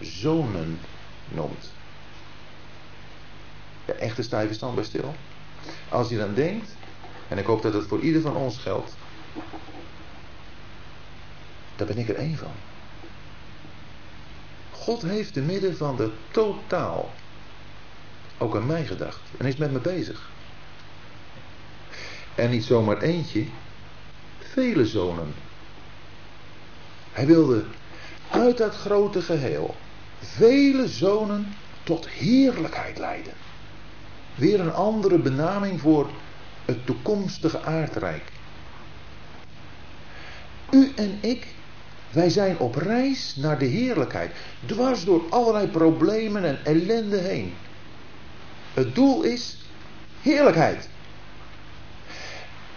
zonen noemt. Ja, echte stijve stand bij stil. Als je dan denkt, en ik hoop dat het voor ieder van ons geldt, daar ben ik er één van. God heeft te midden van de totaal ook aan mij gedacht en is met me bezig. En niet zomaar eentje, vele zonen. Hij wilde uit dat grote geheel vele zonen tot heerlijkheid leiden. Weer een andere benaming voor het toekomstige aardrijk. U en ik, wij zijn op reis naar de heerlijkheid, dwars door allerlei problemen en ellende heen. Het doel is heerlijkheid.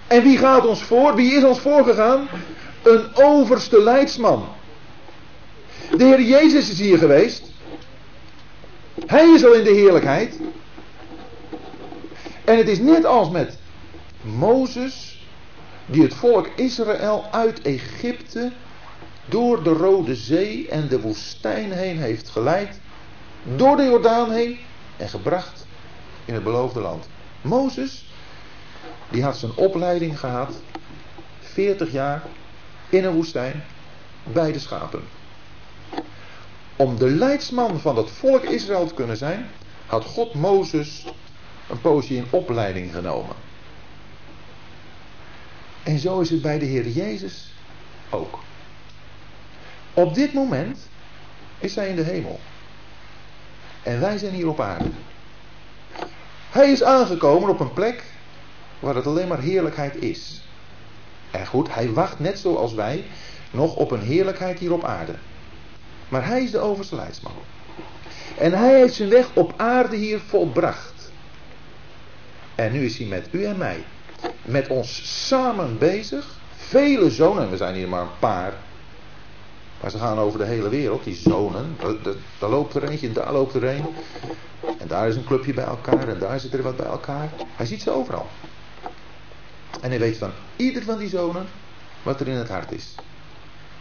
En wie gaat ons voor? Wie is ons voorgegaan? Een overste leidsman. De Heer Jezus is hier geweest. Hij is al in de heerlijkheid. En het is net als met Mozes, die het volk Israël uit Egypte door de Rode Zee en de woestijn heen heeft geleid, door de Jordaan heen en gebracht in het beloofde land. Mozes, die had zijn opleiding gehad, 40 jaar in een woestijn, bij de schapen. Om de leidsman van het volk Israël te kunnen zijn, had God Mozes een poosje in opleiding genomen. En zo is het bij de Heer Jezus ook. Op dit moment is hij in de hemel. En wij zijn hier op aarde. Hij is aangekomen op een plek waar het alleen maar heerlijkheid is. En goed, hij wacht net zoals wij nog op een heerlijkheid hier op aarde. Maar hij is de overste. En hij heeft zijn weg op aarde hier volbracht. En nu is hij met u en mij, met ons samen bezig. Vele zonen, we zijn hier maar een paar. Maar ze gaan over de hele wereld, die zonen. Daar loopt er eentje en daar loopt er een. En daar is een clubje bij elkaar en daar zit er wat bij elkaar. Hij ziet ze overal. En hij weet van ieder van die zonen wat er in het hart is.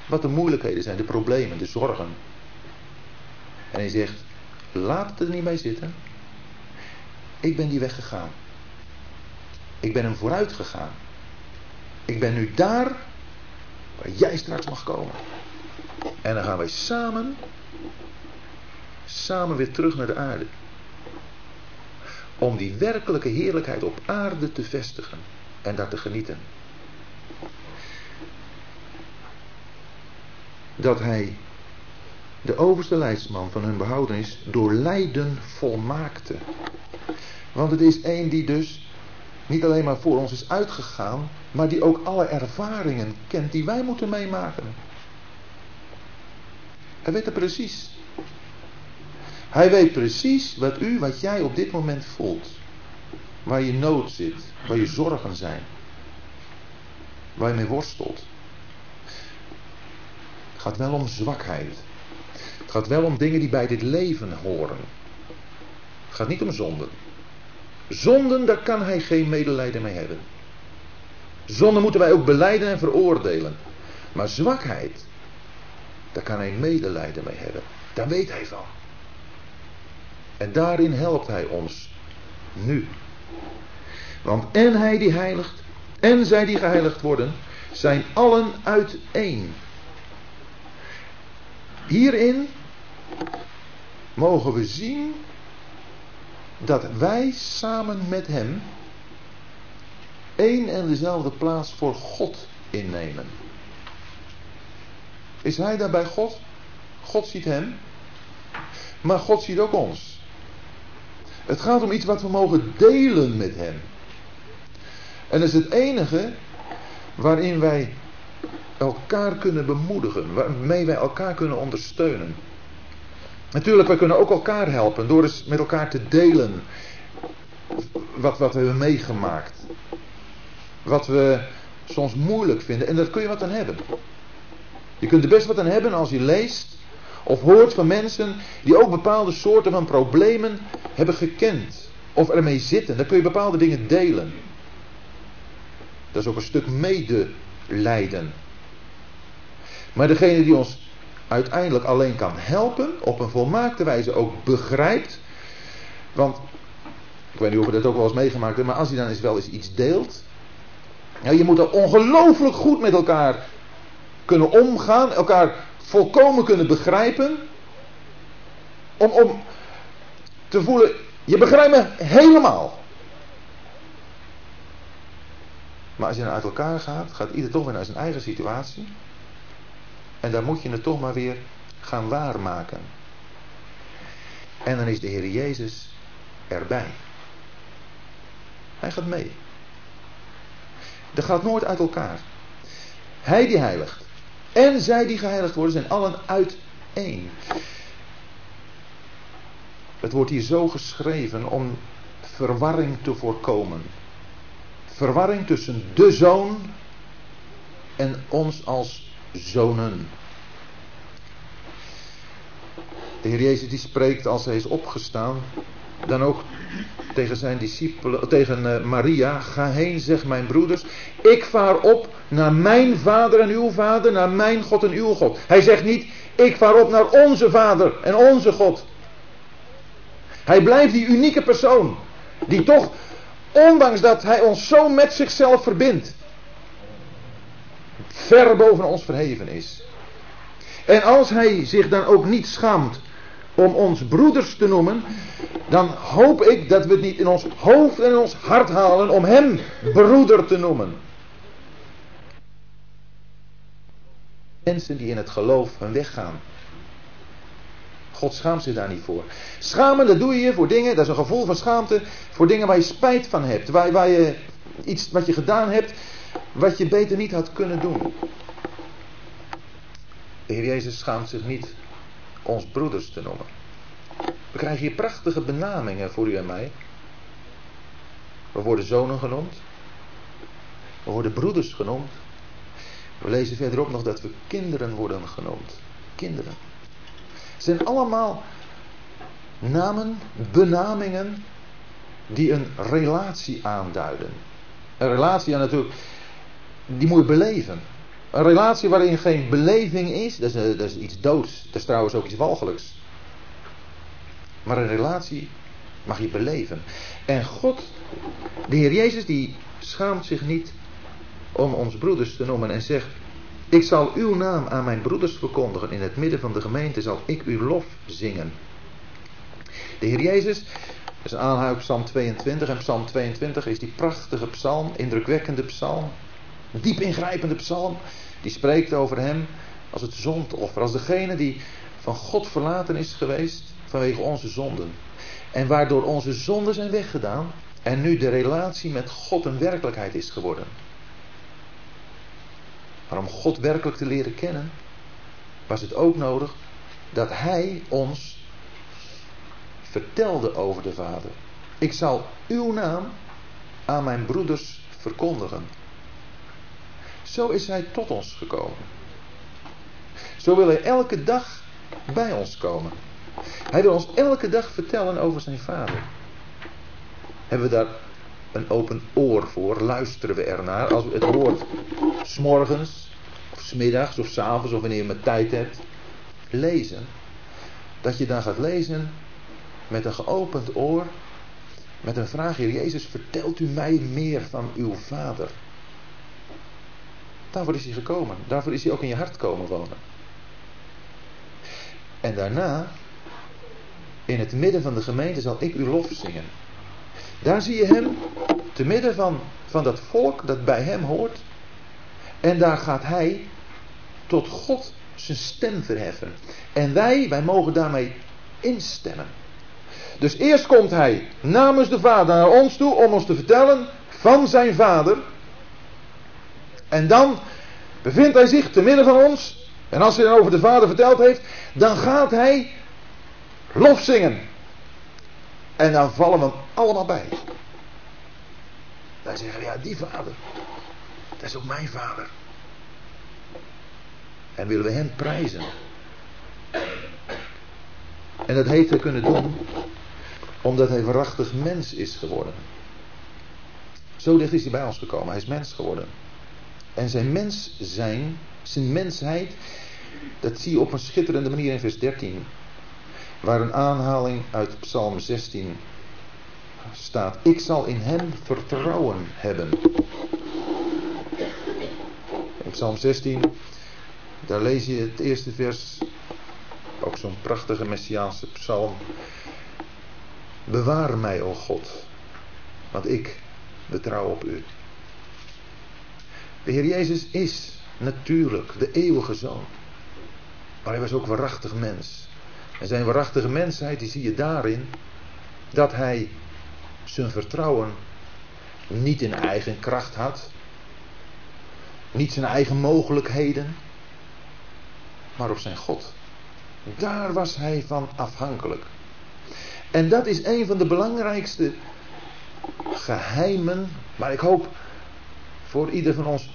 Wat de moeilijkheden zijn, de problemen, de zorgen. En hij zegt, laat het er niet bij zitten. Ik ben die weg gegaan. Ik ben hem vooruit gegaan. Ik ben nu daar waar jij straks mag komen. En dan gaan wij samen, samen weer terug naar de aarde. Om die werkelijke heerlijkheid op aarde te vestigen en daar te genieten. Dat hij de overste leidsman van hun behoudenis door lijden volmaakte. Want het is één die dus niet alleen maar voor ons is uitgegaan, maar die ook alle ervaringen kent die wij moeten meemaken. Hij weet het precies. Hij weet precies wat u, wat jij op dit moment voelt. Waar je nood zit, waar je zorgen zijn. Waar je mee worstelt. Het gaat wel om zwakheid. Het gaat wel om dingen die bij dit leven horen. Het gaat niet om zonden. Zonden, daar kan hij geen medelijden mee hebben. Zonden moeten wij ook beleiden en veroordelen. Maar zwakheid, daar kan hij medelijden mee hebben. Daar weet hij van. En daarin helpt hij ons nu. Want en hij die heiligt en zij die geheiligd worden, zijn allen uiteen. Hierin mogen we zien dat wij samen met hem één en dezelfde plaats voor God innemen. Is hij daarbij God? God ziet hem, maar God ziet ook ons. Het gaat om iets wat we mogen delen met hem. En dat is het enige waarin wij elkaar kunnen bemoedigen, waarmee wij elkaar kunnen ondersteunen. Natuurlijk, wij kunnen ook elkaar helpen door eens met elkaar te delen wat, wat we hebben meegemaakt. Wat we soms moeilijk vinden. En daar kun je wat aan hebben. Je kunt er best wat aan hebben als je leest of hoort van mensen die ook bepaalde soorten van problemen hebben gekend of ermee zitten. Dan kun je bepaalde dingen delen. Dat is ook een stuk medelijden. Maar degene die ons uiteindelijk alleen kan helpen, op een volmaakte wijze ook begrijpt. Want, ik weet niet of je dat ook wel eens meegemaakt hebt, maar als hij dan eens wel eens iets deelt. Ja, je moet er ongelooflijk goed met elkaar kunnen omgaan, elkaar volkomen kunnen begrijpen. Om, om te voelen, je begrijpt me helemaal. Maar als je dan uit elkaar gaat, gaat ieder toch weer naar zijn eigen situatie. En dan moet je het toch maar weer gaan waarmaken. En dan is de Heer Jezus erbij. Hij gaat mee. Dat gaat nooit uit elkaar. Hij die heiligt. En zij die geheiligd worden zijn allen uiteen. Het wordt hier zo geschreven om verwarring te voorkomen. Verwarring tussen de zoon en ons als zonen. De Heer Jezus die spreekt als hij is opgestaan, dan ook tegen zijn discipelen, tegen eh, Maria, ga heen, zeg mijn broeders, ik vaar op naar mijn vader en uw vader, naar mijn God en uw God. Hij zegt niet, ik vaar op naar onze vader en onze God. Hij blijft die unieke persoon, die toch, ondanks dat hij ons zo met zichzelf verbindt, ver boven ons verheven is. En als hij zich dan ook niet schaamt om ons broeders te noemen, dan hoop ik dat we het niet in ons hoofd en in ons hart halen om hem broeder te noemen. Mensen die in het geloof hun weg gaan. God schaamt zich daar niet voor. Schamen, dat doe je voor dingen, dat is een gevoel van schaamte, voor dingen waar je spijt van hebt. Waar, waar je iets wat je gedaan hebt, wat je beter niet had kunnen doen. De Heer Jezus schaamt zich niet ons broeders te noemen. We krijgen hier prachtige benamingen voor u en mij. We worden zonen genoemd. We worden broeders genoemd. We lezen verderop nog dat we kinderen worden genoemd. Kinderen. Het zijn allemaal namen, benamingen die een relatie aanduiden. Een relatie, ja natuurlijk, die moet je beleven. Een relatie waarin geen beleving is, dat is, dat is iets doods. Dat is trouwens ook iets walgelijks. Maar een relatie mag je beleven. En God, de Heer Jezus, die schaamt zich niet om ons broeders te noemen en zegt: Ik zal uw naam aan mijn broeders verkondigen. In het midden van de gemeente zal ik uw lof zingen. De Heer Jezus, aanhaal op Psalm 22. En Psalm 22 is die prachtige psalm, indrukwekkende psalm. Diep ingrijpende psalm. Die spreekt over hem als het zondoffer. Als degene die van God verlaten is geweest vanwege onze zonden. En waardoor onze zonden zijn weggedaan. En nu de relatie met God een werkelijkheid is geworden. Maar om God werkelijk te leren kennen, was het ook nodig dat Hij ons vertelde over de Vader. Ik zal uw naam aan mijn broeders verkondigen. Zo is Hij tot ons gekomen. Zo wil Hij elke dag bij ons komen. Hij wil ons elke dag vertellen over zijn Vader. Hebben we daar een open oor voor? Luisteren we ernaar als we het woord s'morgens, of smiddags, of s'avonds, of wanneer je maar tijd hebt, lezen? Dat je dan gaat lezen met een geopend oor, met een vraag, Heer Jezus, vertelt u mij meer van uw Vader? Daarvoor is hij gekomen. Daarvoor is hij ook in je hart komen wonen. En daarna, in het midden van de gemeente, zal ik uw lof zingen. Daar zie je hem, te midden van, van dat volk dat bij hem hoort. En daar gaat hij tot God zijn stem verheffen. En wij, wij mogen daarmee instemmen. Dus eerst komt hij namens de Vader naar ons toe om ons te vertellen van zijn Vader. En dan bevindt hij zich te midden van ons. En als hij dan over de Vader verteld heeft, dan gaat hij lof zingen. En dan vallen we allemaal bij. Wij zeggen, ja, die vader, dat is ook mijn vader. En willen we hem prijzen. En dat heeft hij kunnen doen omdat hij waarachtig mens is geworden. Zo dicht is hij bij ons gekomen. Hij is mens geworden. En zijn mens zijn, zijn mensheid, dat zie je op een schitterende manier in vers 13. Waar een aanhaling uit Psalm 16 staat. Ik zal in hem vertrouwen hebben. In Psalm 16, daar lees je het eerste vers. Ook zo'n prachtige messiaanse psalm. Bewaar mij, o God, want ik betrouw op u. De Heer Jezus is natuurlijk de eeuwige zoon. Maar hij was ook waarachtig mens. En zijn waarachtige mensheid die zie je daarin dat hij zijn vertrouwen niet in eigen kracht had. Niet zijn eigen mogelijkheden. Maar op zijn God. Daar was hij van afhankelijk. En dat is een van de belangrijkste geheimen, maar ik hoop voor ieder van ons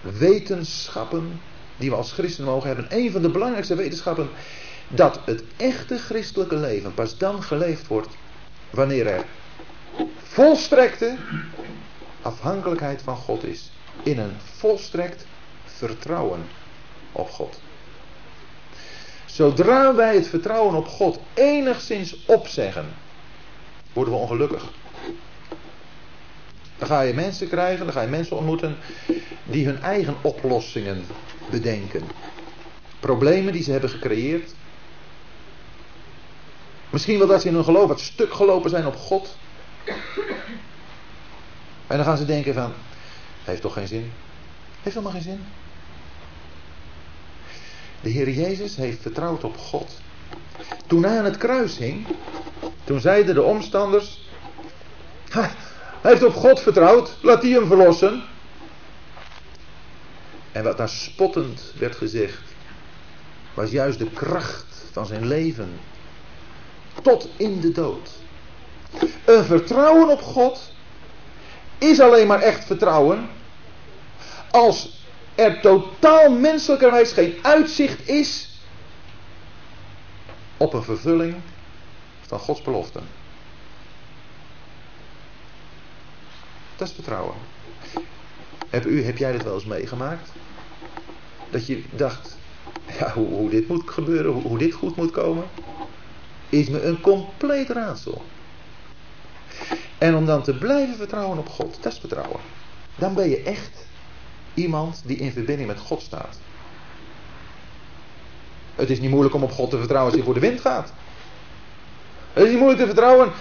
wetenschappen die we als christen mogen hebben. Een van de belangrijkste wetenschappen dat het echte christelijke leven pas dan geleefd wordt wanneer er volstrekte afhankelijkheid van God is. In een volstrekt vertrouwen op God. Zodra wij het vertrouwen op God enigszins opzeggen, worden we ongelukkig. Dan ga je mensen krijgen, dan ga je mensen ontmoeten die hun eigen oplossingen bedenken. Problemen die ze hebben gecreëerd. Misschien wel dat ze in hun geloof wat stuk gelopen zijn op God. En dan gaan ze denken van, heeft toch geen zin? Heeft helemaal geen zin. De Heer Jezus heeft vertrouwd op God. Toen hij aan het kruis hing, toen zeiden de omstanders, hij heeft op God vertrouwd, laat hij hem verlossen. En wat daar spottend werd gezegd, was juist de kracht van zijn leven. Tot in de dood. Een vertrouwen op God is alleen maar echt vertrouwen als er totaal menselijkerwijs geen uitzicht is op een vervulling van Gods beloften. Dat is vertrouwen. Heb, u, heb jij dit wel eens meegemaakt? Dat je dacht, ja, hoe, hoe dit moet gebeuren, hoe, dit goed moet komen, is me een compleet raadsel. En om dan te blijven vertrouwen op God, dat is vertrouwen. Dan ben je echt iemand die in verbinding met God staat. Het is niet moeilijk om op God te vertrouwen als je voor de wind gaat. Het is niet moeilijk te vertrouwen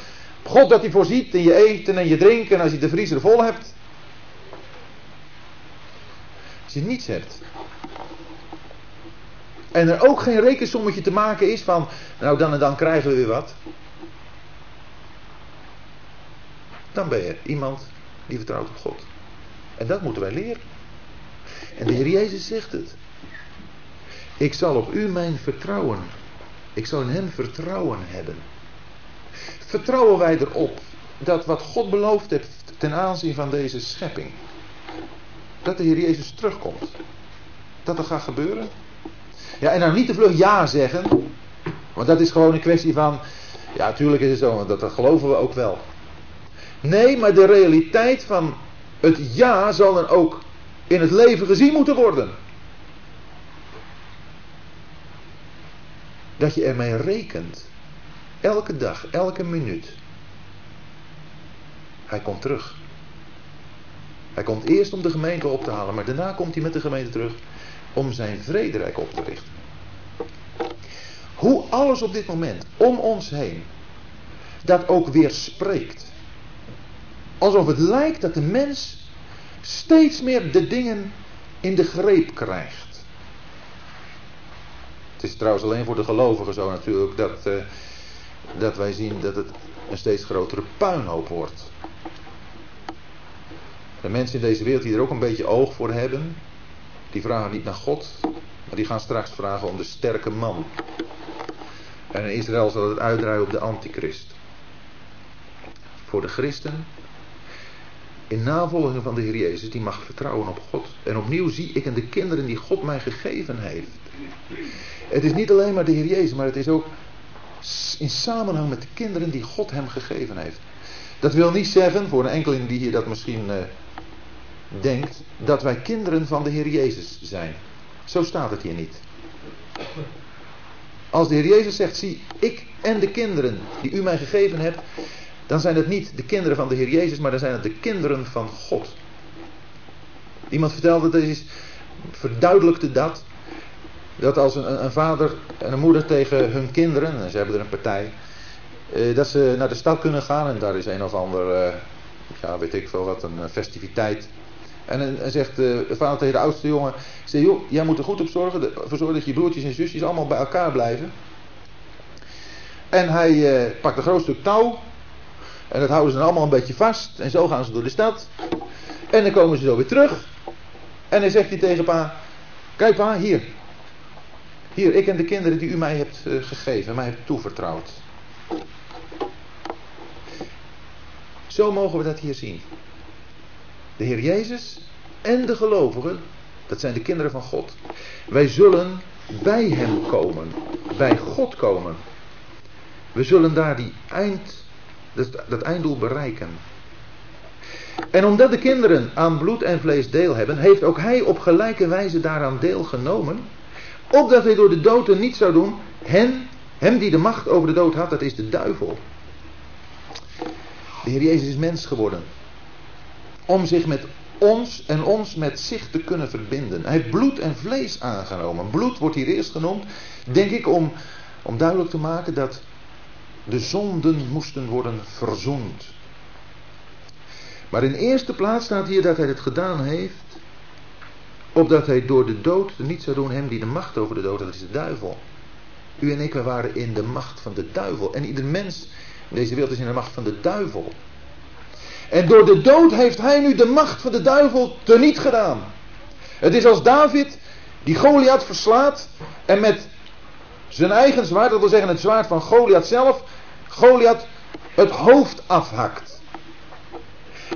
God dat hij voorziet in je eten en je drinken als je de vriezer vol hebt. Als je niets hebt. En er ook geen rekensommetje te maken is van, nou dan en dan krijgen we weer wat. Dan ben je iemand die vertrouwt op God. En dat moeten wij leren. En de Heer Jezus zegt het. Ik zal op u mijn vertrouwen. Ik zal in hem vertrouwen hebben. Vertrouwen wij erop dat wat God beloofd heeft ten aanzien van deze schepping. Dat de Heer Jezus terugkomt. Dat er gaat gebeuren. Ja, en nou niet te vlug ja zeggen. Want dat is gewoon een kwestie van. Ja, natuurlijk is het zo, dat, dat geloven we ook wel. Nee, maar de realiteit van het ja zal dan ook in het leven gezien moeten worden. Dat je ermee rekent. Elke dag, elke minuut. Hij komt terug. Hij komt eerst om de gemeente op te halen, maar daarna komt hij met de gemeente terug om zijn vrederijk op te richten. Hoe alles op dit moment om ons heen dat ook weer spreekt. Alsof het lijkt dat de mens steeds meer de dingen in de greep krijgt. Het is trouwens alleen voor de gelovigen zo natuurlijk dat, uh, dat wij zien dat het een steeds grotere puinhoop wordt. De mensen in deze wereld die er ook een beetje oog voor hebben, die vragen niet naar God, maar die gaan straks vragen om de sterke man. En in Israël zal het uitdraaien op de antichrist. Voor de christen in navolging van de Heer Jezus, die mag vertrouwen op God. En opnieuw zie ik in de kinderen die God mij gegeven heeft. Het is niet alleen maar de Heer Jezus, maar het is ook in samenhang met de kinderen die God hem gegeven heeft. Dat wil niet zeggen, voor een enkeling die hier dat misschien uh, denkt, dat wij kinderen van de Heer Jezus zijn. Zo staat het hier niet. Als de Heer Jezus zegt, zie, ik en de kinderen die u mij gegeven hebt, dan zijn het niet de kinderen van de Heer Jezus, maar dan zijn het de kinderen van God. Iemand vertelde, dat is, verduidelijkte dat, dat als een, een, vader en een moeder tegen hun kinderen, en ze hebben er een partij, eh, dat ze naar de stad kunnen gaan en daar is een of ander, eh, ja weet ik veel wat, een festiviteit. En, en zegt de vader tegen de oudste jongen, zegt, joh, jij moet er goed op zorgen, ervoor zorgen dat je broertjes en zusjes allemaal bij elkaar blijven. En hij eh, pakt een groot stuk touw en dat houden ze dan allemaal een beetje vast. En zo gaan ze door de stad. En dan komen ze zo weer terug. En dan zegt hij tegen pa: Kijk pa, hier. Hier, ik en de kinderen die u mij hebt uh, gegeven, mij hebt toevertrouwd. Zo mogen we dat hier zien. De Heer Jezus en de gelovigen, dat zijn de kinderen van God. Wij zullen bij Hem komen, bij God komen. We zullen daar die eind dat, dat einddoel bereiken. En omdat de kinderen aan bloed en vlees deel hebben, heeft ook hij op gelijke wijze daaraan deelgenomen. Opdat hij door de dood er niet zou doen, hen, hem die de macht over de dood had, dat is de duivel. De Heer Jezus is mens geworden. Om zich met ons en ons met zich te kunnen verbinden. Hij heeft bloed en vlees aangenomen. Bloed wordt hier eerst genoemd, denk ik, om, om duidelijk te maken dat de zonden moesten worden verzoend. Maar in eerste plaats staat hier dat hij het gedaan heeft, opdat hij door de dood niet zou doen hem die de macht over de dood had, dat is de duivel. U en ik, we waren in de macht van de duivel. En ieder mens in deze wereld is in de macht van de duivel. En door de dood heeft hij nu de macht van de duivel teniet gedaan. Het is als David die Goliath verslaat en met zijn eigen zwaard, dat wil zeggen het zwaard van Goliath zelf, Goliath het hoofd afhakt.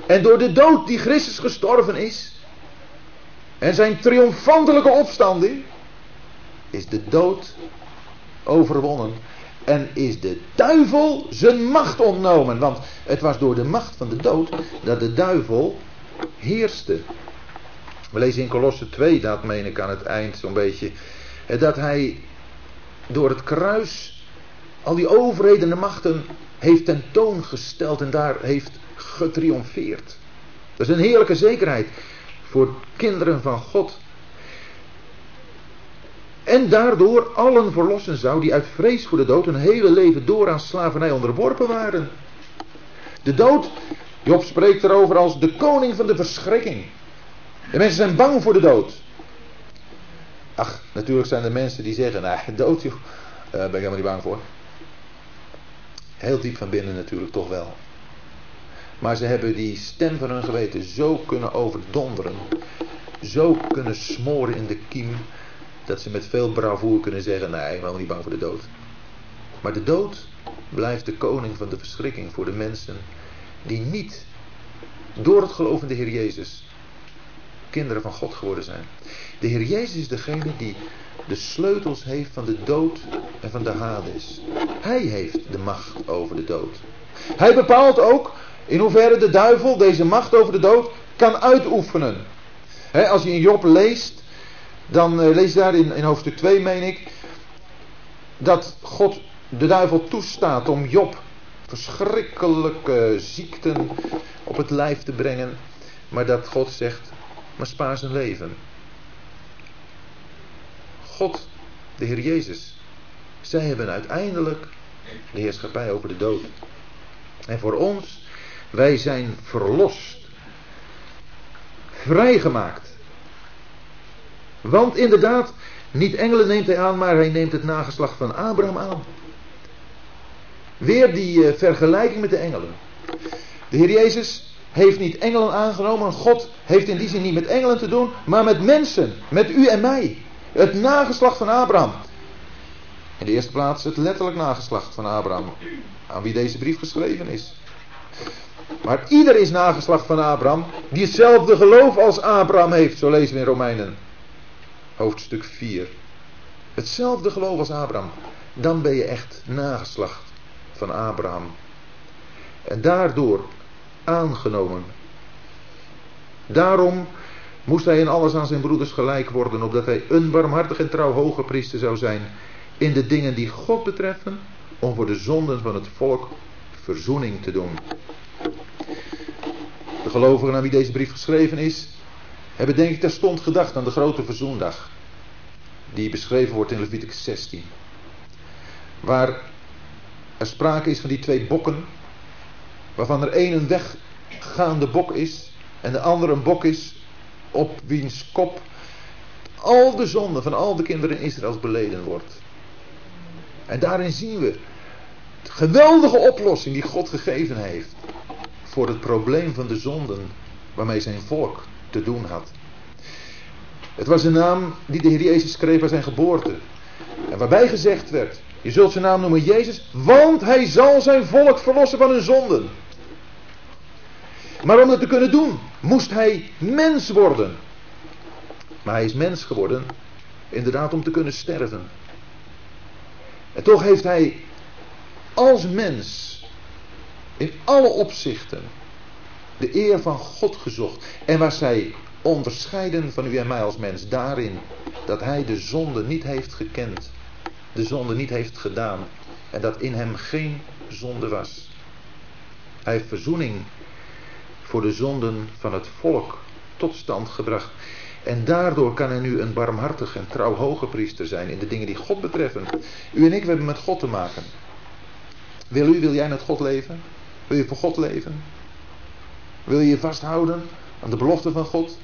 En door de dood die Christus gestorven is, en zijn triomfantelijke opstanding, is de dood overwonnen. En is de duivel zijn macht ontnomen. Want het was door de macht van de dood dat de duivel heerste. We lezen in Kolosse 2, dat meen ik aan het eind zo'n beetje. Dat hij door het kruis al die overheden en machten heeft tentoongesteld en daar heeft getriomfeerd. Dat is een heerlijke zekerheid voor kinderen van God. En daardoor allen verlossen zou die uit vrees voor de dood een hele leven door aan slavernij onderworpen waren. De dood, Job spreekt erover als de koning van de verschrikking. De mensen zijn bang voor de dood. Ach, natuurlijk zijn er mensen die zeggen, nou, dood joh, daar ben ik helemaal niet bang voor. Heel diep van binnen natuurlijk toch wel. Maar ze hebben die stem van hun geweten zo kunnen overdonderen. Zo kunnen smoren in de kiem. Dat ze met veel bravoer kunnen zeggen: Nee, ik ben niet bang voor de dood. Maar de dood blijft de koning van de verschrikking voor de mensen die niet door het geloof in de Heer Jezus kinderen van God geworden zijn. De Heer Jezus is degene die de sleutels heeft van de dood en van de Hades. Hij heeft de macht over de dood. Hij bepaalt ook in hoeverre de duivel deze macht over de dood kan uitoefenen. als je in Job leest, dan uh, lees je daar in, in hoofdstuk 2, meen ik, dat God de duivel toestaat om Job verschrikkelijke ziekten op het lijf te brengen, maar dat God zegt, maar spaar zijn leven. God, de Heer Jezus, zij hebben uiteindelijk de heerschappij over de dood. En voor ons, wij zijn verlost. Vrijgemaakt. Want inderdaad, niet engelen neemt hij aan, maar hij neemt het nageslacht van Abraham aan. Weer die uh, vergelijking met de engelen. De Heer Jezus heeft niet engelen aangenomen. God heeft in die zin niet met engelen te doen, maar met mensen. Met u en mij. Het nageslacht van Abraham. In de eerste plaats het letterlijk nageslacht van Abraham. Aan wie deze brief geschreven is. Maar ieder is nageslacht van Abraham die hetzelfde geloof als Abraham heeft. Zo lezen we in Romeinen hoofdstuk 4. Hetzelfde geloof als Abraham. Dan ben je echt nageslacht van Abraham. En daardoor aangenomen. Daarom moest hij in alles aan zijn broeders gelijk worden, opdat hij een barmhartig en trouw hoge priester zou zijn in de dingen die God betreffen, om voor de zonden van het volk verzoening te doen. De gelovigen aan wie deze brief geschreven is, hebben denk ik terstond gedacht aan de grote verzoendag, die beschreven wordt in Leviticus 16. Waar er sprake is van die twee bokken, waarvan er één een weggaande bok is en de andere een bok is op wiens kop al de zonde van al de kinderen in Israël beleden wordt. En daarin zien we de geweldige oplossing die God gegeven heeft voor het probleem van de zonden waarmee zijn volk te doen had. Het was een naam die de Heer Jezus schreef bij zijn geboorte. En waarbij gezegd werd, je zult zijn naam noemen Jezus, want hij zal zijn volk verlossen van hun zonden. Maar om dat te kunnen doen, moest hij mens worden. Maar hij is mens geworden, inderdaad om te kunnen sterven. En toch heeft hij als mens in alle opzichten de eer van God gezocht. En was hij onderscheiden van u en mij als mens daarin dat hij de zonde niet heeft gekend, de zonde niet heeft gedaan en dat in hem geen zonde was. Hij heeft verzoening voor de zonden van het volk tot stand gebracht. En daardoor kan hij nu een barmhartig en trouw hoge priester zijn in de dingen die God betreffen. U en ik hebben met God te maken. Wil u, wil jij met God leven? Wil je voor God leven? Wil je je vasthouden aan de belofte van God?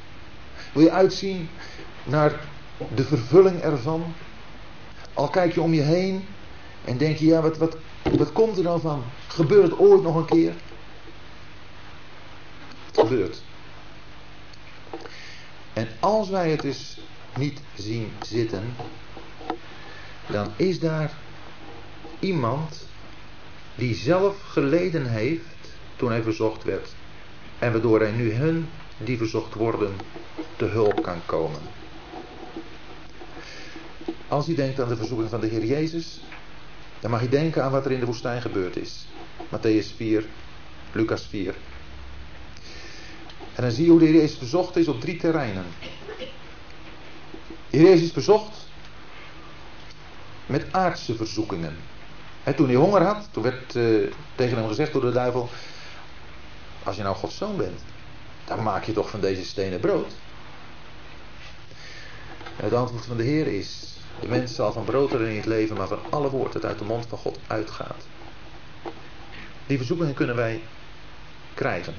Wil je uitzien naar de vervulling ervan? Al kijk je om je heen en denk je, ja, wat, wat, wat komt er nou van? Gebeurt het ooit nog een keer? Het gebeurt. En als wij het dus niet zien zitten, dan is daar iemand die zelf geleden heeft toen hij verzocht werd. En waardoor hij nu hun die verzocht worden te hulp kan komen. Als u denkt aan de verzoeking van de Heer Jezus, dan mag je denken aan wat er in de woestijn gebeurd is. Matthäus 4, Lucas 4. En dan zie je hoe de Heer Jezus verzocht is op drie terreinen. De Heer Jezus verzocht met aardse verzoekingen. Toen hij honger had, toen werd uh, tegen hem gezegd door de duivel: Als je nou Gods zoon bent, dan maak je toch van deze stenen brood. En het antwoord van de Heer is: De mens zal van brood er niet leven, maar van alle woord dat uit de mond van God uitgaat. Die verzoekingen kunnen wij krijgen.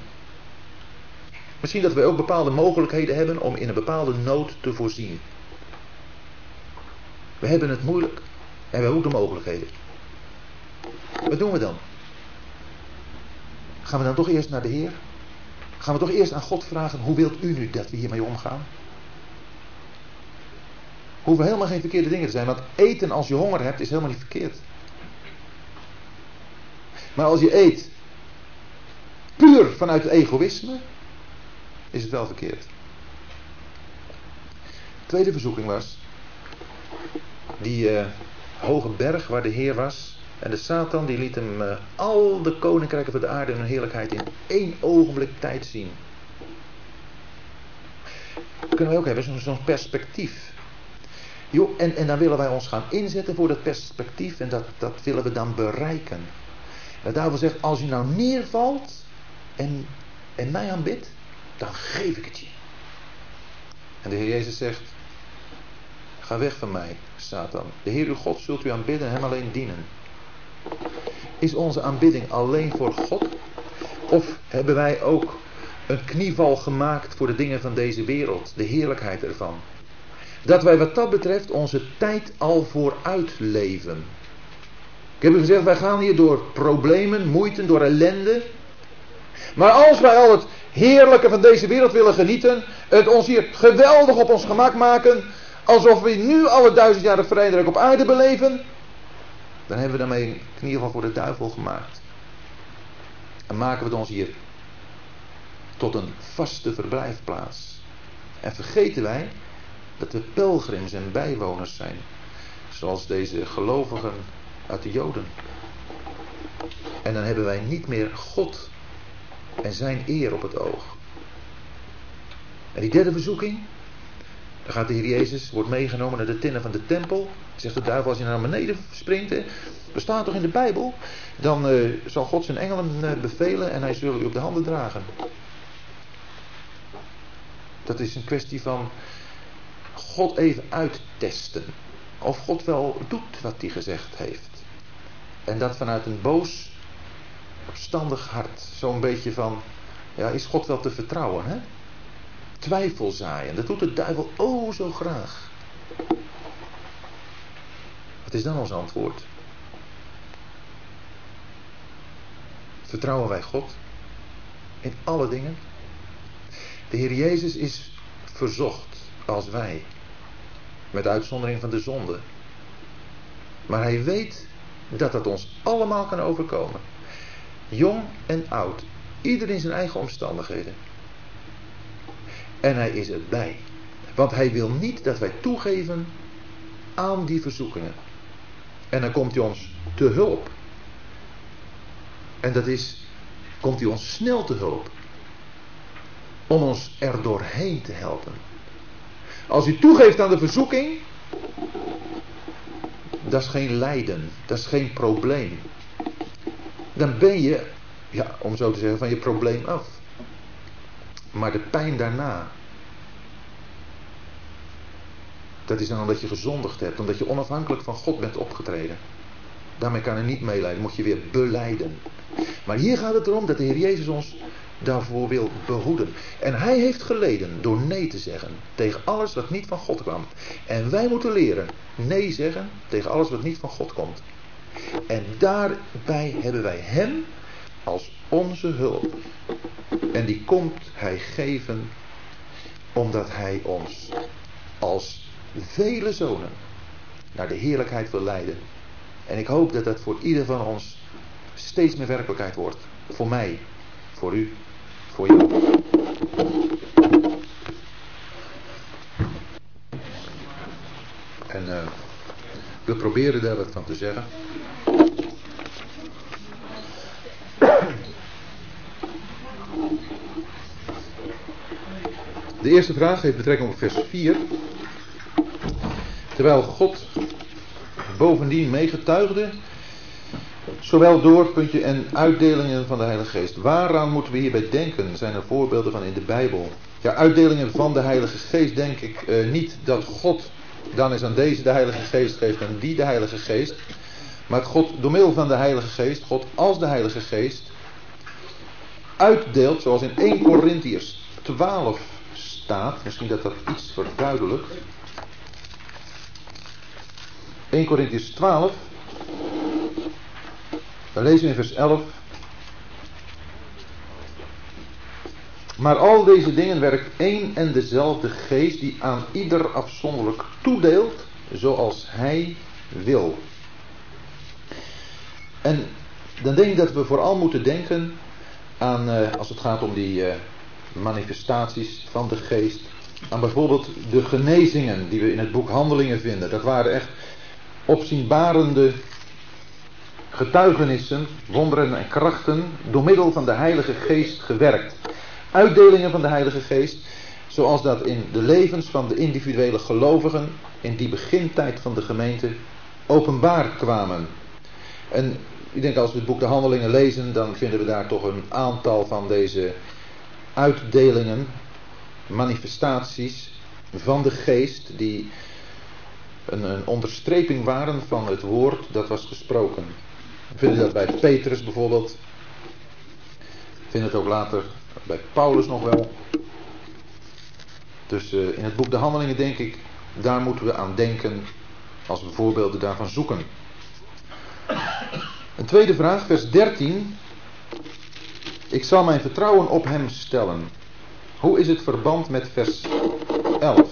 Misschien dat wij ook bepaalde mogelijkheden hebben om in een bepaalde nood te voorzien. We hebben het moeilijk en we hebben de mogelijkheden. Wat doen we dan? Gaan we dan toch eerst naar de Heer? Gaan we toch eerst aan God vragen, hoe wilt u nu dat we hiermee omgaan? Hoeven helemaal geen verkeerde dingen te zijn, want eten als je honger hebt is helemaal niet verkeerd. Maar als je eet puur vanuit het egoïsme, is het wel verkeerd. tweede verzoeking was die uh, hoge berg waar de Heer was. En de Satan die liet hem uh, al de koninkrijken van de aarde en hun heerlijkheid in één ogenblik tijd zien. Dat kunnen wij ook hebben, zo'n zo perspectief. Jo, en, en dan willen wij ons gaan inzetten voor dat perspectief en dat, dat willen we dan bereiken. En daarvoor zegt, als je nou neervalt en, en mij aanbidt, dan geef ik het je. En de Heer Jezus zegt, ga weg van mij, Satan. De Heer uw God zult u aanbidden en hem alleen dienen. Is onze aanbidding alleen voor God? Of hebben wij ook een knieval gemaakt voor de dingen van deze wereld, de heerlijkheid ervan? Dat wij wat dat betreft onze tijd al vooruit leven. Ik heb u gezegd, wij gaan hier door problemen, moeite, door ellende. Maar als wij al het heerlijke van deze wereld willen genieten, het ons hier geweldig op ons gemak maken, alsof we nu alle duizend jaren vrederijk op aarde beleven, dan hebben we daarmee in ieder voor de duivel gemaakt. En maken we het ons hier tot een vaste verblijfplaats. En vergeten wij dat we pelgrims en bijwoners zijn. Zoals deze gelovigen uit de Joden. En dan hebben wij niet meer God en zijn eer op het oog. En die derde verzoeking, dan gaat de Heer Jezus, wordt meegenomen naar de tinnen van de tempel. Zegt de duivel als hij naar beneden springt, er staat toch in de Bijbel, dan uh, zal God zijn engelen uh, bevelen en hij zullen u op de handen dragen. Dat is een kwestie van God even uittesten. Of God wel doet wat hij gezegd heeft. En dat vanuit een boos, opstandig hart. Zo'n beetje van, ja, is God wel te vertrouwen, hè? Twijfel zaaien, dat doet de duivel oh zo graag. Wat is dan ons antwoord? Vertrouwen wij God in alle dingen? De Heer Jezus is verzocht als wij, met uitzondering van de zonde. Maar hij weet dat dat ons allemaal kan overkomen. Jong en oud, ieder in zijn eigen omstandigheden. En hij is erbij. Want hij wil niet dat wij toegeven aan die verzoekingen. En dan komt hij ons te hulp. En dat is, komt hij ons snel te hulp. Om ons er doorheen te helpen. Als u toegeeft aan de verzoeking, dat is geen lijden, dat is geen probleem. Dan ben je, ja, om zo te zeggen, van je probleem af. Maar de pijn daarna, dat is dan omdat je gezondigd hebt, omdat je onafhankelijk van God bent opgetreden. Daarmee kan er niet meeleiden, moet je weer beleiden. Maar hier gaat het erom dat de Heer Jezus ons daarvoor wil behoeden. En hij heeft geleden door nee te zeggen tegen alles wat niet van God kwam. En wij moeten leren nee zeggen tegen alles wat niet van God komt. En daarbij hebben wij hem als onze hulp. En die komt hij geven omdat hij ons als vele zonen naar de heerlijkheid wil leiden. En ik hoop dat dat voor ieder van ons steeds meer werkelijkheid wordt. Voor mij, voor u, voor jou. En uh, we proberen daar wat van te zeggen. De eerste vraag heeft betrekking op vers 4. Terwijl God bovendien meegetuigde Zowel doorpuntje en uitdelingen van de Heilige Geest. Waaraan moeten we hierbij denken? Zijn er voorbeelden van in de Bijbel? Ja, uitdelingen van de Heilige Geest denk ik uh, niet dat God dan is aan deze de Heilige Geest geeft en die de Heilige Geest. Maar God door middel van de Heilige Geest, God als de Heilige Geest, uitdeelt zoals in 1 Corinthiërs 12 Misschien dat dat iets verduidelijkt. 1 Corinthiërs 12 dan lezen we in vers 11. Maar al deze dingen werkt één en dezelfde geest die aan ieder afzonderlijk toedeelt zoals hij wil. En dan denk ik dat we vooral moeten denken aan, uh, als het gaat om die uh, manifestaties van de geest, aan bijvoorbeeld de genezingen die we in het boek Handelingen vinden. Dat waren echt opzienbarende getuigenissen, wonderen en krachten door middel van de Heilige Geest gewerkt. Uitdelingen van de Heilige Geest, zoals dat in de levens van de individuele gelovigen in die begintijd van de gemeente openbaar kwamen. En ik denk als we het boek De Handelingen lezen, dan vinden we daar toch een aantal van deze uitdelingen, manifestaties van de geest, die een, een onderstreping waren van het woord dat was gesproken. We vinden dat bij Petrus bijvoorbeeld. We vinden het ook later bij Paulus nog wel. Dus uh, in het boek De Handelingen denk ik, daar moeten we aan denken als we voorbeelden daarvan zoeken. Een tweede vraag, vers 13. Ik zal mijn vertrouwen op hem stellen. Hoe is het verband met vers 11?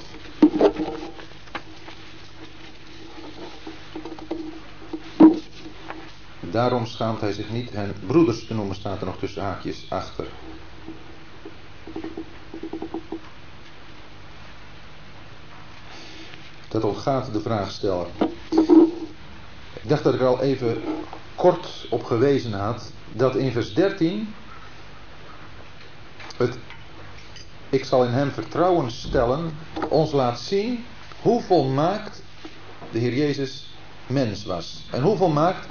Daarom schaamt hij zich niet hen broeders te noemen, staat er nog tussen haakjes achter. Dat ontgaat de vraagsteller. Ik dacht dat ik er al even kort op gewezen had dat in vers 13 het ik zal in hem vertrouwen stellen ons laat zien hoe volmaakt de Heer Jezus mens was. En hoe volmaakt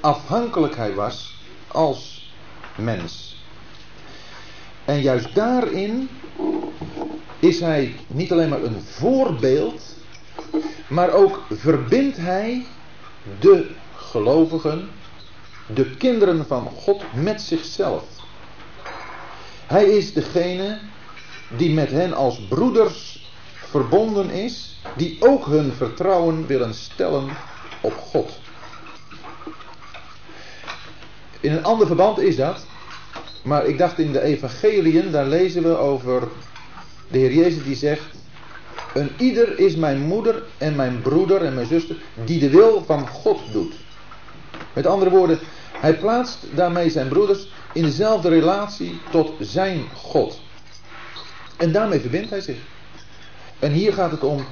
afhankelijk hij was als mens. En juist daarin is hij niet alleen maar een voorbeeld, maar ook verbindt hij de gelovigen, de kinderen van God met zichzelf. Hij is degene die met hen als broeders verbonden is, die ook hun vertrouwen willen stellen op God. In een ander verband is dat, maar ik dacht in de evangeliën, daar lezen we over de Heer Jezus die zegt, een ieder is mijn moeder en mijn broeder en mijn zuster die de wil van God doet. Met andere woorden, hij plaatst daarmee zijn broeders in dezelfde relatie tot zijn God. En daarmee verbindt hij zich. En hier gaat het om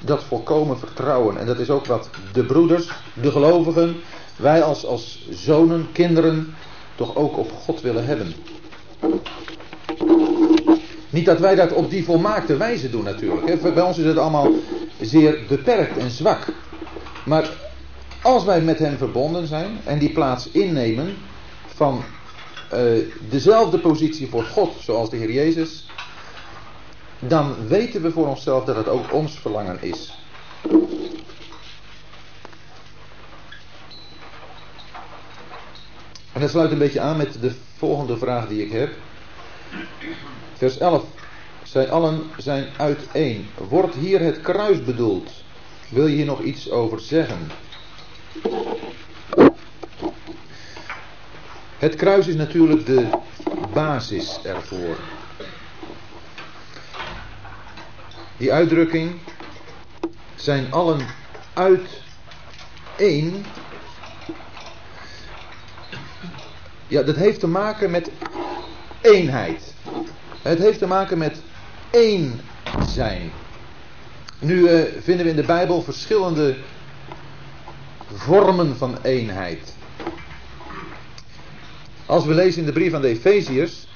dat volkomen vertrouwen. En dat is ook wat de broeders, de gelovigen, wij als, als zonen, kinderen, toch ook op God willen hebben. Niet dat wij dat op die volmaakte wijze doen natuurlijk. Bij ons is het allemaal zeer beperkt en zwak. Maar als wij met Hem verbonden zijn en die plaats innemen van uh, dezelfde positie voor God zoals de Heer Jezus, dan weten we voor onszelf dat het ook ons verlangen is. En dat sluit een beetje aan met de volgende vraag die ik heb. Vers 11. Zij allen zijn uiteen. Wordt hier het kruis bedoeld? Wil je hier nog iets over zeggen? Het kruis is natuurlijk de basis ervoor. Die uitdrukking zijn allen uit één. Ja, dat heeft te maken met eenheid. Het heeft te maken met één zijn. Nu uh, vinden we in de Bijbel verschillende vormen van eenheid. Als we lezen in de brief aan de Efeziërs,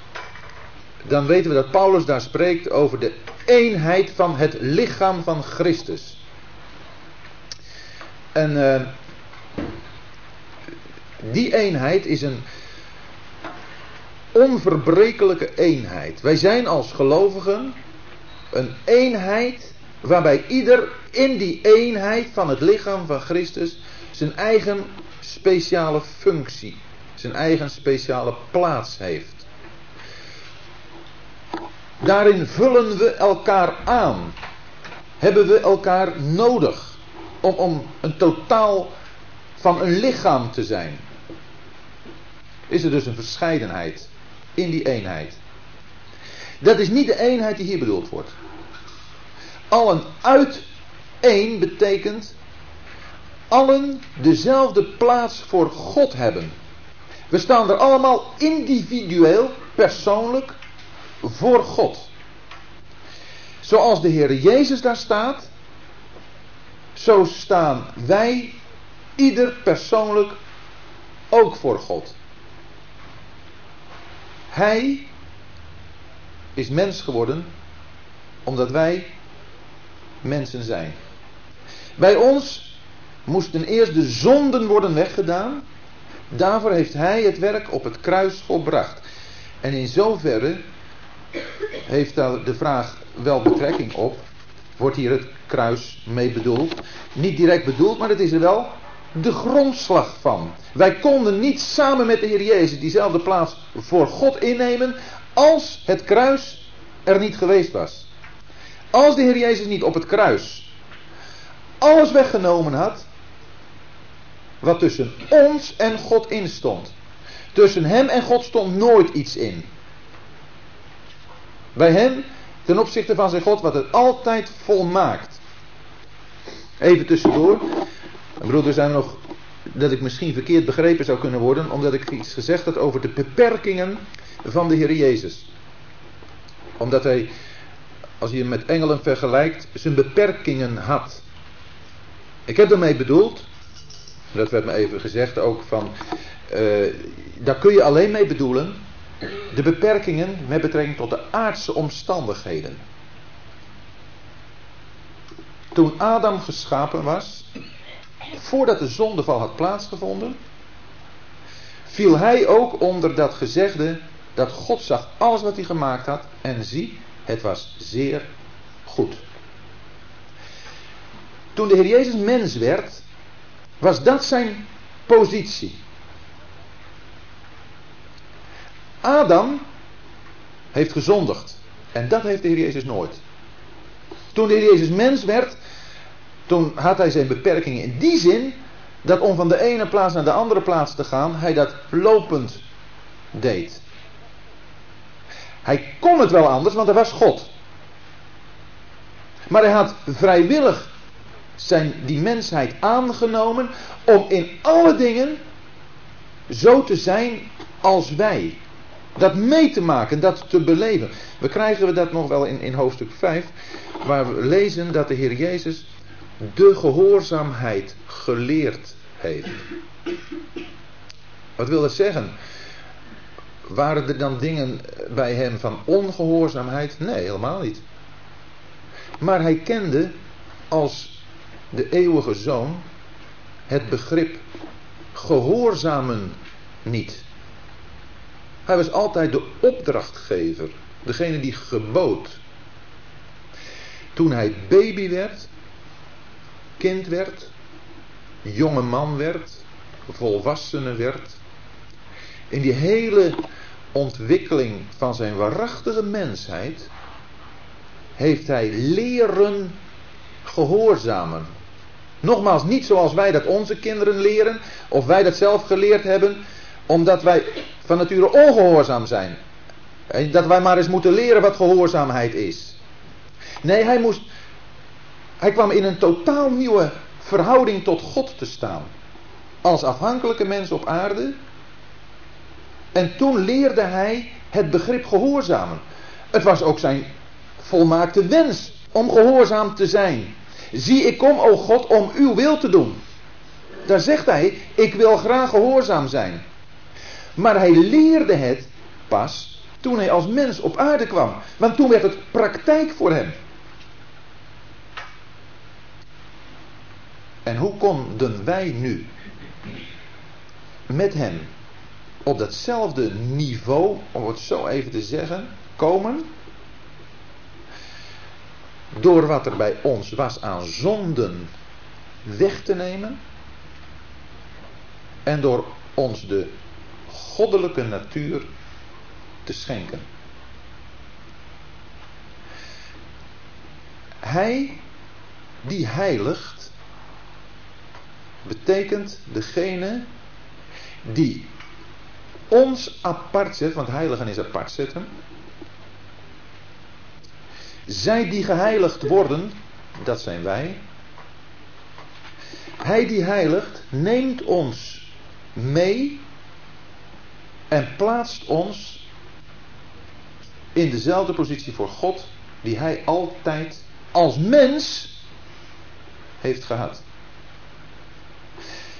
dan weten we dat Paulus daar spreekt over de eenheid van het lichaam van Christus. En uh, die eenheid is een onverbrekelijke eenheid. Wij zijn als gelovigen een eenheid waarbij ieder in die eenheid van het lichaam van Christus zijn eigen speciale functie, zijn eigen speciale plaats heeft. Daarin vullen we elkaar aan. Hebben we elkaar nodig om, om een totaal van een lichaam te zijn. Is er dus een verscheidenheid in die eenheid. Dat is niet de eenheid die hier bedoeld wordt. Allen uit één betekent allen dezelfde plaats voor God hebben. We staan er allemaal individueel, persoonlijk voor God. Zoals de Heer Jezus daar staat, zo staan wij, ieder persoonlijk, ook voor God. Hij is mens geworden omdat wij mensen zijn. Bij ons moesten eerst de zonden worden weggedaan. Daarvoor heeft hij het werk op het kruis volbracht. En in zoverre heeft daar de vraag wel betrekking op. Wordt hier het kruis mee bedoeld? Niet direct bedoeld, maar het is er wel de grondslag van. Wij konden niet samen met de Heer Jezus diezelfde plaats voor God innemen als het kruis er niet geweest was. Als de Heer Jezus niet op het kruis alles weggenomen had wat tussen ons en God instond. Tussen hem en God stond nooit iets in. Bij hem, ten opzichte van zijn God, wat het altijd volmaakt. Even tussendoor. Broeder, zijn we nog dat ik misschien verkeerd begrepen zou kunnen worden, omdat ik iets gezegd had over de beperkingen van de Heer Jezus. Omdat hij, als je hem met engelen vergelijkt, zijn beperkingen had. Ik heb daarmee bedoeld, dat werd me even gezegd ook van, uh, daar kun je alleen mee bedoelen, de beperkingen met betrekking tot de aardse omstandigheden. Toen Adam geschapen was, voordat de zondeval had plaatsgevonden, viel hij ook onder dat gezegde dat God zag alles wat hij gemaakt had en zie, het was zeer goed. Toen de Heer Jezus mens werd, was dat zijn positie. Adam heeft gezondigd. En dat heeft de Heer Jezus nooit. Toen de Heer Jezus mens werd, toen had hij zijn beperkingen in die zin dat om van de ene plaats naar de andere plaats te gaan, hij dat lopend deed. Hij kon het wel anders, want hij was God. Maar hij had vrijwillig zijn, die mensheid aangenomen om in alle dingen zo te zijn als wij. Dat mee te maken, dat te beleven. We krijgen we dat nog wel in, in hoofdstuk 5, waar we lezen dat de Heer Jezus de gehoorzaamheid geleerd heeft. Wat wil dat zeggen? Waren er dan dingen bij hem van ongehoorzaamheid? Nee, helemaal niet. Maar hij kende als de eeuwige zoon het begrip gehoorzamen niet. Hij was altijd de opdrachtgever, degene die gebood. Toen hij baby werd, kind werd, jonge man werd, volwassene werd, in die hele ontwikkeling van zijn waarachtige mensheid, heeft hij leren gehoorzamen. Nogmaals, niet zoals wij dat onze kinderen leren, of wij dat zelf geleerd hebben, omdat wij van nature ongehoorzaam zijn. Dat wij maar eens moeten leren wat gehoorzaamheid is. Nee, hij moest. Hij kwam in een totaal nieuwe verhouding tot God te staan. Als afhankelijke mens op aarde. En toen leerde hij het begrip gehoorzamen. Het was ook zijn volmaakte wens om gehoorzaam te zijn. Zie, ik kom, o God, om uw wil te doen. Daar zegt hij, ik wil graag gehoorzaam zijn. Maar hij leerde het pas toen hij als mens op aarde kwam. Want toen werd het praktijk voor hem. En hoe konden wij nu met hem op datzelfde niveau, om het zo even te zeggen, komen? Door wat er bij ons was aan zonden weg te nemen. En door ons de goddelijke natuur te schenken. Hij die heiligt, betekent degene die ons apart zet, want heiligen is apart zetten. Zij die geheiligd worden, dat zijn wij. Hij die heiligt neemt ons mee en plaatst ons in dezelfde positie voor God die hij altijd als mens heeft gehad.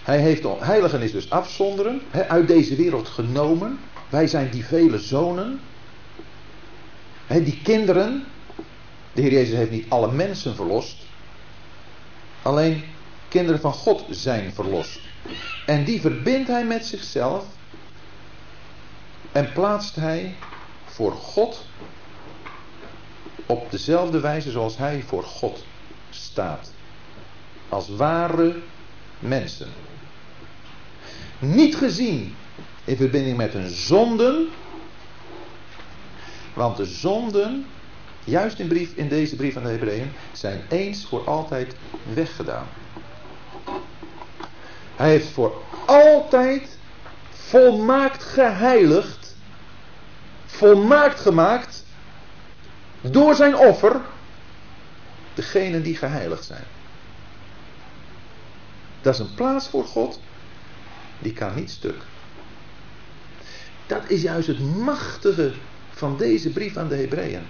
Hij heeft, heiligen is dus afzonderen, uit deze wereld genomen. Wij zijn die vele zonen. die kinderen. De Heer Jezus heeft niet alle mensen verlost. Alleen kinderen van God zijn verlost. En die verbindt hij met zichzelf en plaatst hij voor God op dezelfde wijze zoals hij voor God staat. Als ware mensen. Niet gezien in verbinding met hun zonden. Want de zonden, juist in, brief, in deze brief aan de Hebreeën, zijn eens voor altijd weggedaan. Hij heeft voor altijd volmaakt geheiligd volmaakt gemaakt door zijn offer degenen die geheiligd zijn. Dat is een plaats voor God die kan niet stuk. Dat is juist het machtige van deze brief aan de Hebreeën.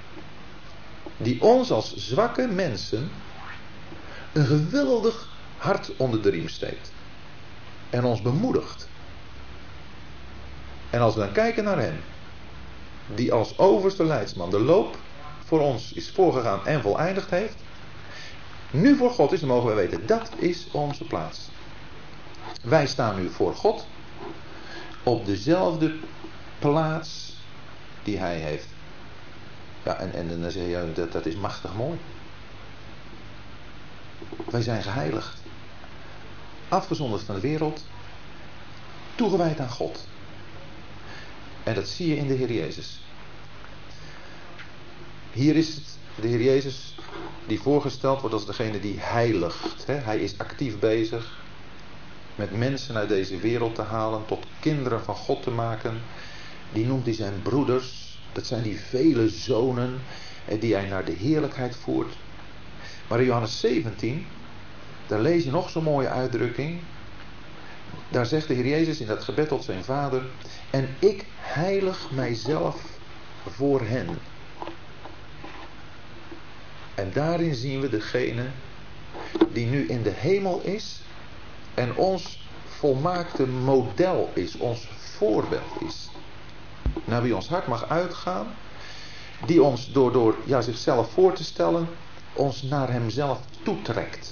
Die ons als zwakke mensen een geweldig hart onder de riem steekt. En ons bemoedigt. En als we dan kijken naar hem, die als overste leidsman de loop voor ons is voorgegaan en voleindigd heeft, nu voor God is, dan mogen we weten, dat is onze plaats. Wij staan nu voor God op dezelfde plaats die Hij heeft. Ja, en, en dan zeg je, dat, dat is machtig mooi. Wij zijn geheiligd. Afgezonderd van de wereld. Toegewijd aan God. En dat zie je in de Heer Jezus. Hier is het de Heer Jezus die voorgesteld wordt als degene die heiligt. Hij is actief bezig met mensen uit deze wereld te halen, tot kinderen van God te maken. Die noemt hij zijn broeders. Dat zijn die vele zonen die hij naar de heerlijkheid voert. Maar in Johannes 17, daar lees je nog zo'n mooie uitdrukking. Daar zegt de Heer Jezus in dat gebed tot zijn vader: En ik heilig mijzelf voor hen. En daarin zien we degene die nu in de hemel is en ons volmaakte model is, ons voorbeeld is. Naar wie ons hart mag uitgaan, die ons door, door ja, zichzelf voor te stellen, ons naar hemzelf toetrekt.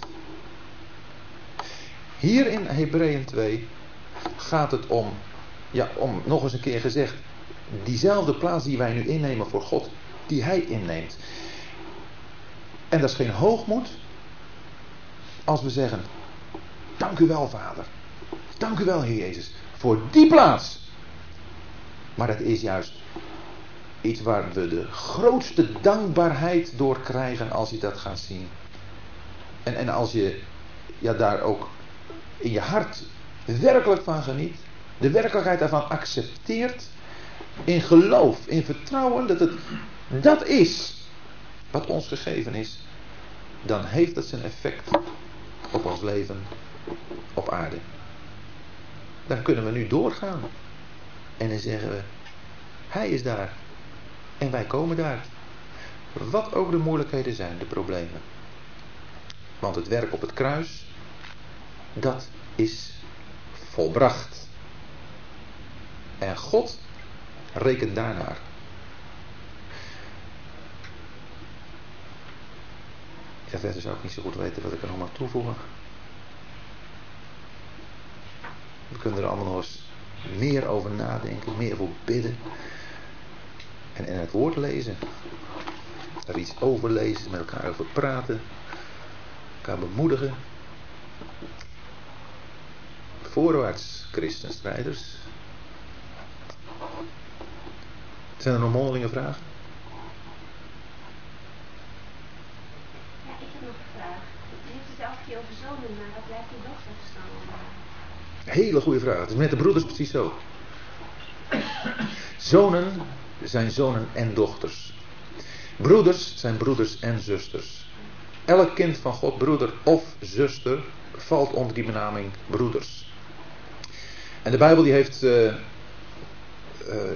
Hier in Hebreeën 2 gaat het om, ja, om nog eens een keer gezegd, diezelfde plaats die wij nu innemen voor God, die Hij inneemt. En dat is geen hoogmoed als we zeggen, dank u wel Vader, dank u wel Heer Jezus, voor die plaats. Maar dat is juist iets waar we de grootste dankbaarheid door krijgen als je dat gaat zien. En, en als je ja, daar ook in je hart werkelijk van geniet, de werkelijkheid daarvan accepteert, in geloof, in vertrouwen dat het dat is wat ons gegeven is, dan heeft dat zijn effect op ons leven op aarde. Dan kunnen we nu doorgaan. En dan zeggen we, hij is daar. En wij komen daar. Wat ook de moeilijkheden zijn, de problemen. Want het werk op het kruis, dat is volbracht. En God rekent daarnaar. Ja, verder zou ik niet zo goed weten wat ik er nog mag toevoegen. We kunnen er allemaal nog eens meer over nadenken, meer voor bidden. En in het woord lezen. Er iets over lezen, met elkaar over praten. Elkaar bemoedigen. Voorwaarts, christenstrijders. Zijn er nog mondelinge vragen? over zonen, maar wat blijft die dochters dan? Hele goede vraag. Het is met de broeders precies zo. Zonen zijn zonen en dochters. Broeders zijn broeders en zusters. Elk kind van God, broeder of zuster, valt onder die benaming broeders. En de Bijbel die heeft, uh, uh,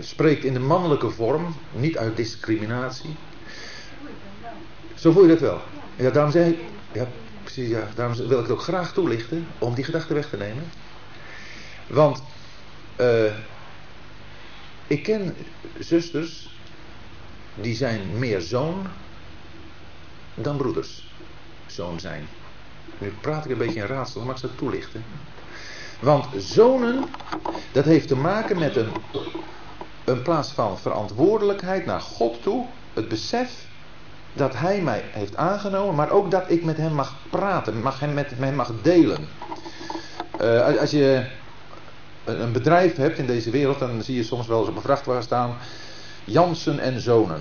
spreekt in de mannelijke vorm, niet uit discriminatie. Zo voel je dat wel. Ja, daarom zeg ik, ja, precies, ja. Daarom wil ik het ook graag toelichten om die gedachte weg te nemen. Want uh, ik ken zusters die zijn meer zoon dan broeders zoon zijn. Nu praat ik een beetje in raadsel, maar ik zal toelichten. Want zonen, dat heeft te maken met een, een plaats van verantwoordelijkheid naar God toe. Het besef dat hij mij heeft aangenomen, maar ook dat ik met hem mag praten, mag hem met hem mag delen. Uh, als je een bedrijf hebt in deze wereld, dan zie je soms wel eens op een vrachtwagen staan Jansen en zonen.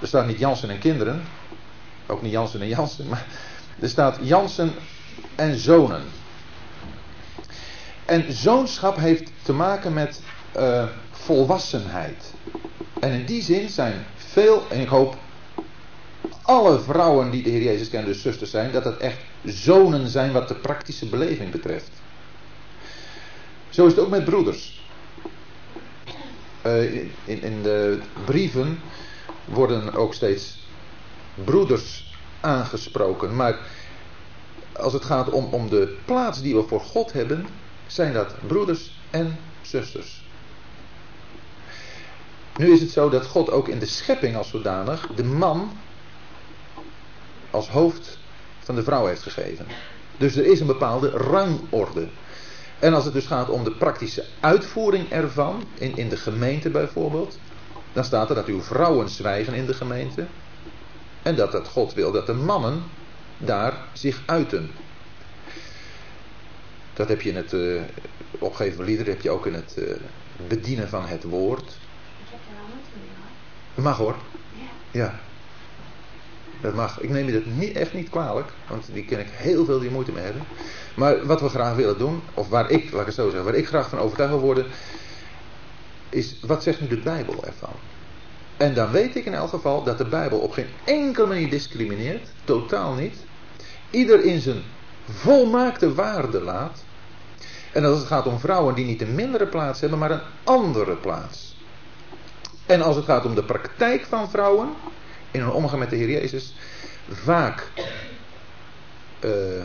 Er staat niet Jansen en kinderen, ook niet Jansen en Jansen, maar er staat Jansen en zonen. En zoonschap heeft te maken met uh, volwassenheid. En in die zin zijn veel, en ik hoop alle vrouwen die de Heer Jezus kennen, dus zusters zijn, dat het echt zonen zijn wat de praktische beleving betreft. Zo is het ook met broeders. Uh, in, in de brieven worden ook steeds broeders aangesproken. Maar als het gaat om, om de plaats die we voor God hebben, zijn dat broeders en zusters. Nu is het zo dat God ook in de schepping als zodanig de man als hoofd van de vrouw heeft gegeven. Dus er is een bepaalde rangorde. En als het dus gaat om de praktische uitvoering ervan, in, in de gemeente bijvoorbeeld, dan staat er dat uw vrouwen zwijgen in de gemeente. En dat het God wil dat de mannen daar zich uiten. Dat heb je in het uh, opgeven van liederen, heb je ook in het uh, bedienen van het woord. Mag hoor. Ja. Dat mag. Ik neem je dat niet, echt niet kwalijk, want die ken ik heel veel die moeite mee hebben. Maar wat we graag willen doen, of waar ik, laat ik zo zeggen, waar ik graag van overtuigd wil worden, is wat zegt nu de Bijbel ervan? En dan weet ik in elk geval dat de Bijbel op geen enkele manier discrimineert, totaal niet. Ieder in zijn volmaakte waarde laat. En als het gaat om vrouwen die niet een mindere plaats hebben, maar een andere plaats. En als het gaat om de praktijk van vrouwen in hun omgang met de Heer Jezus, vaak uh,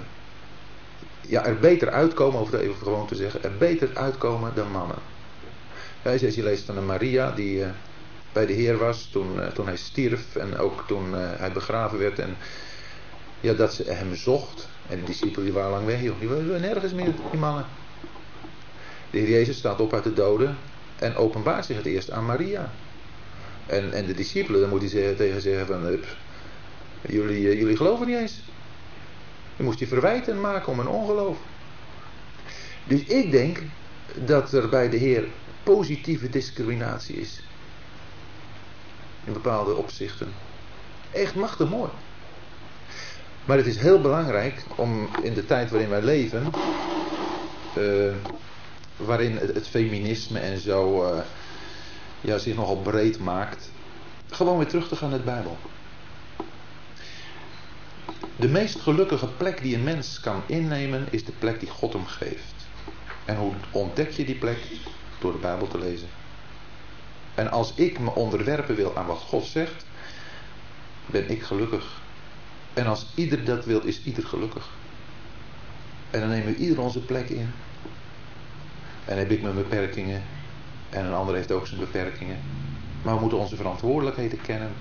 ja, er beter uitkomen, over het even gewoon te zeggen, er beter uitkomen dan mannen. Als je leest van een Maria die uh, bij de Heer was toen, uh, toen hij stierf en ook toen hij begraven werd en ja, dat ze hem zocht. En de discipelen die waren lang weg, joh. die waren nergens meer, die mannen. De Heer Jezus staat op uit de doden en openbaart zich het eerst aan Maria. En, en de discipelen, dan moet hij tegen zeggen van, jullie, uh, jullie geloven niet eens. Je moest je verwijten maken om een ongeloof. Dus ik denk dat er bij de Heer positieve discriminatie is. In bepaalde opzichten. Echt machtig mooi. Maar het is heel belangrijk om in de tijd waarin wij leven, uh, waarin het, feminisme en zo uh, ja, zich nogal breed maakt, gewoon weer terug te gaan naar de Bijbel. De meest gelukkige plek die een mens kan innemen is de plek die God hem geeft. En hoe ontdek je die plek? Door de Bijbel te lezen. En als ik me onderwerpen wil aan wat God zegt, ben ik gelukkig. En als ieder dat wil, is ieder gelukkig. En dan nemen we ieder onze plek in. En heb ik mijn beperkingen. En een ander heeft ook zijn beperkingen. Maar we moeten onze verantwoordelijkheden kennen.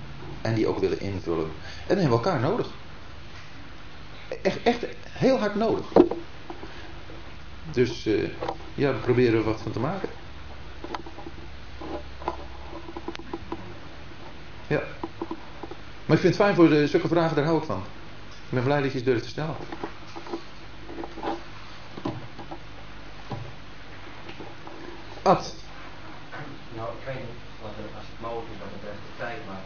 En die ook willen invullen. En dan hebben we elkaar nodig. Echt, echt heel hard nodig. Dus uh, ja, daar proberen we wat van te maken. Ja. Maar ik vind het fijn voor de, zulke vragen, daar hou ik van. Ik ben blij dat je ze durft te stellen. Ad. Nou, ik weet niet wat er, als het mogelijk is wat betreft de tijd, maar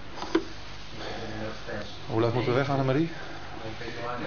ik ben heel vers. Hoe laat moeten we weg, Annemarie? Ik weet niet waar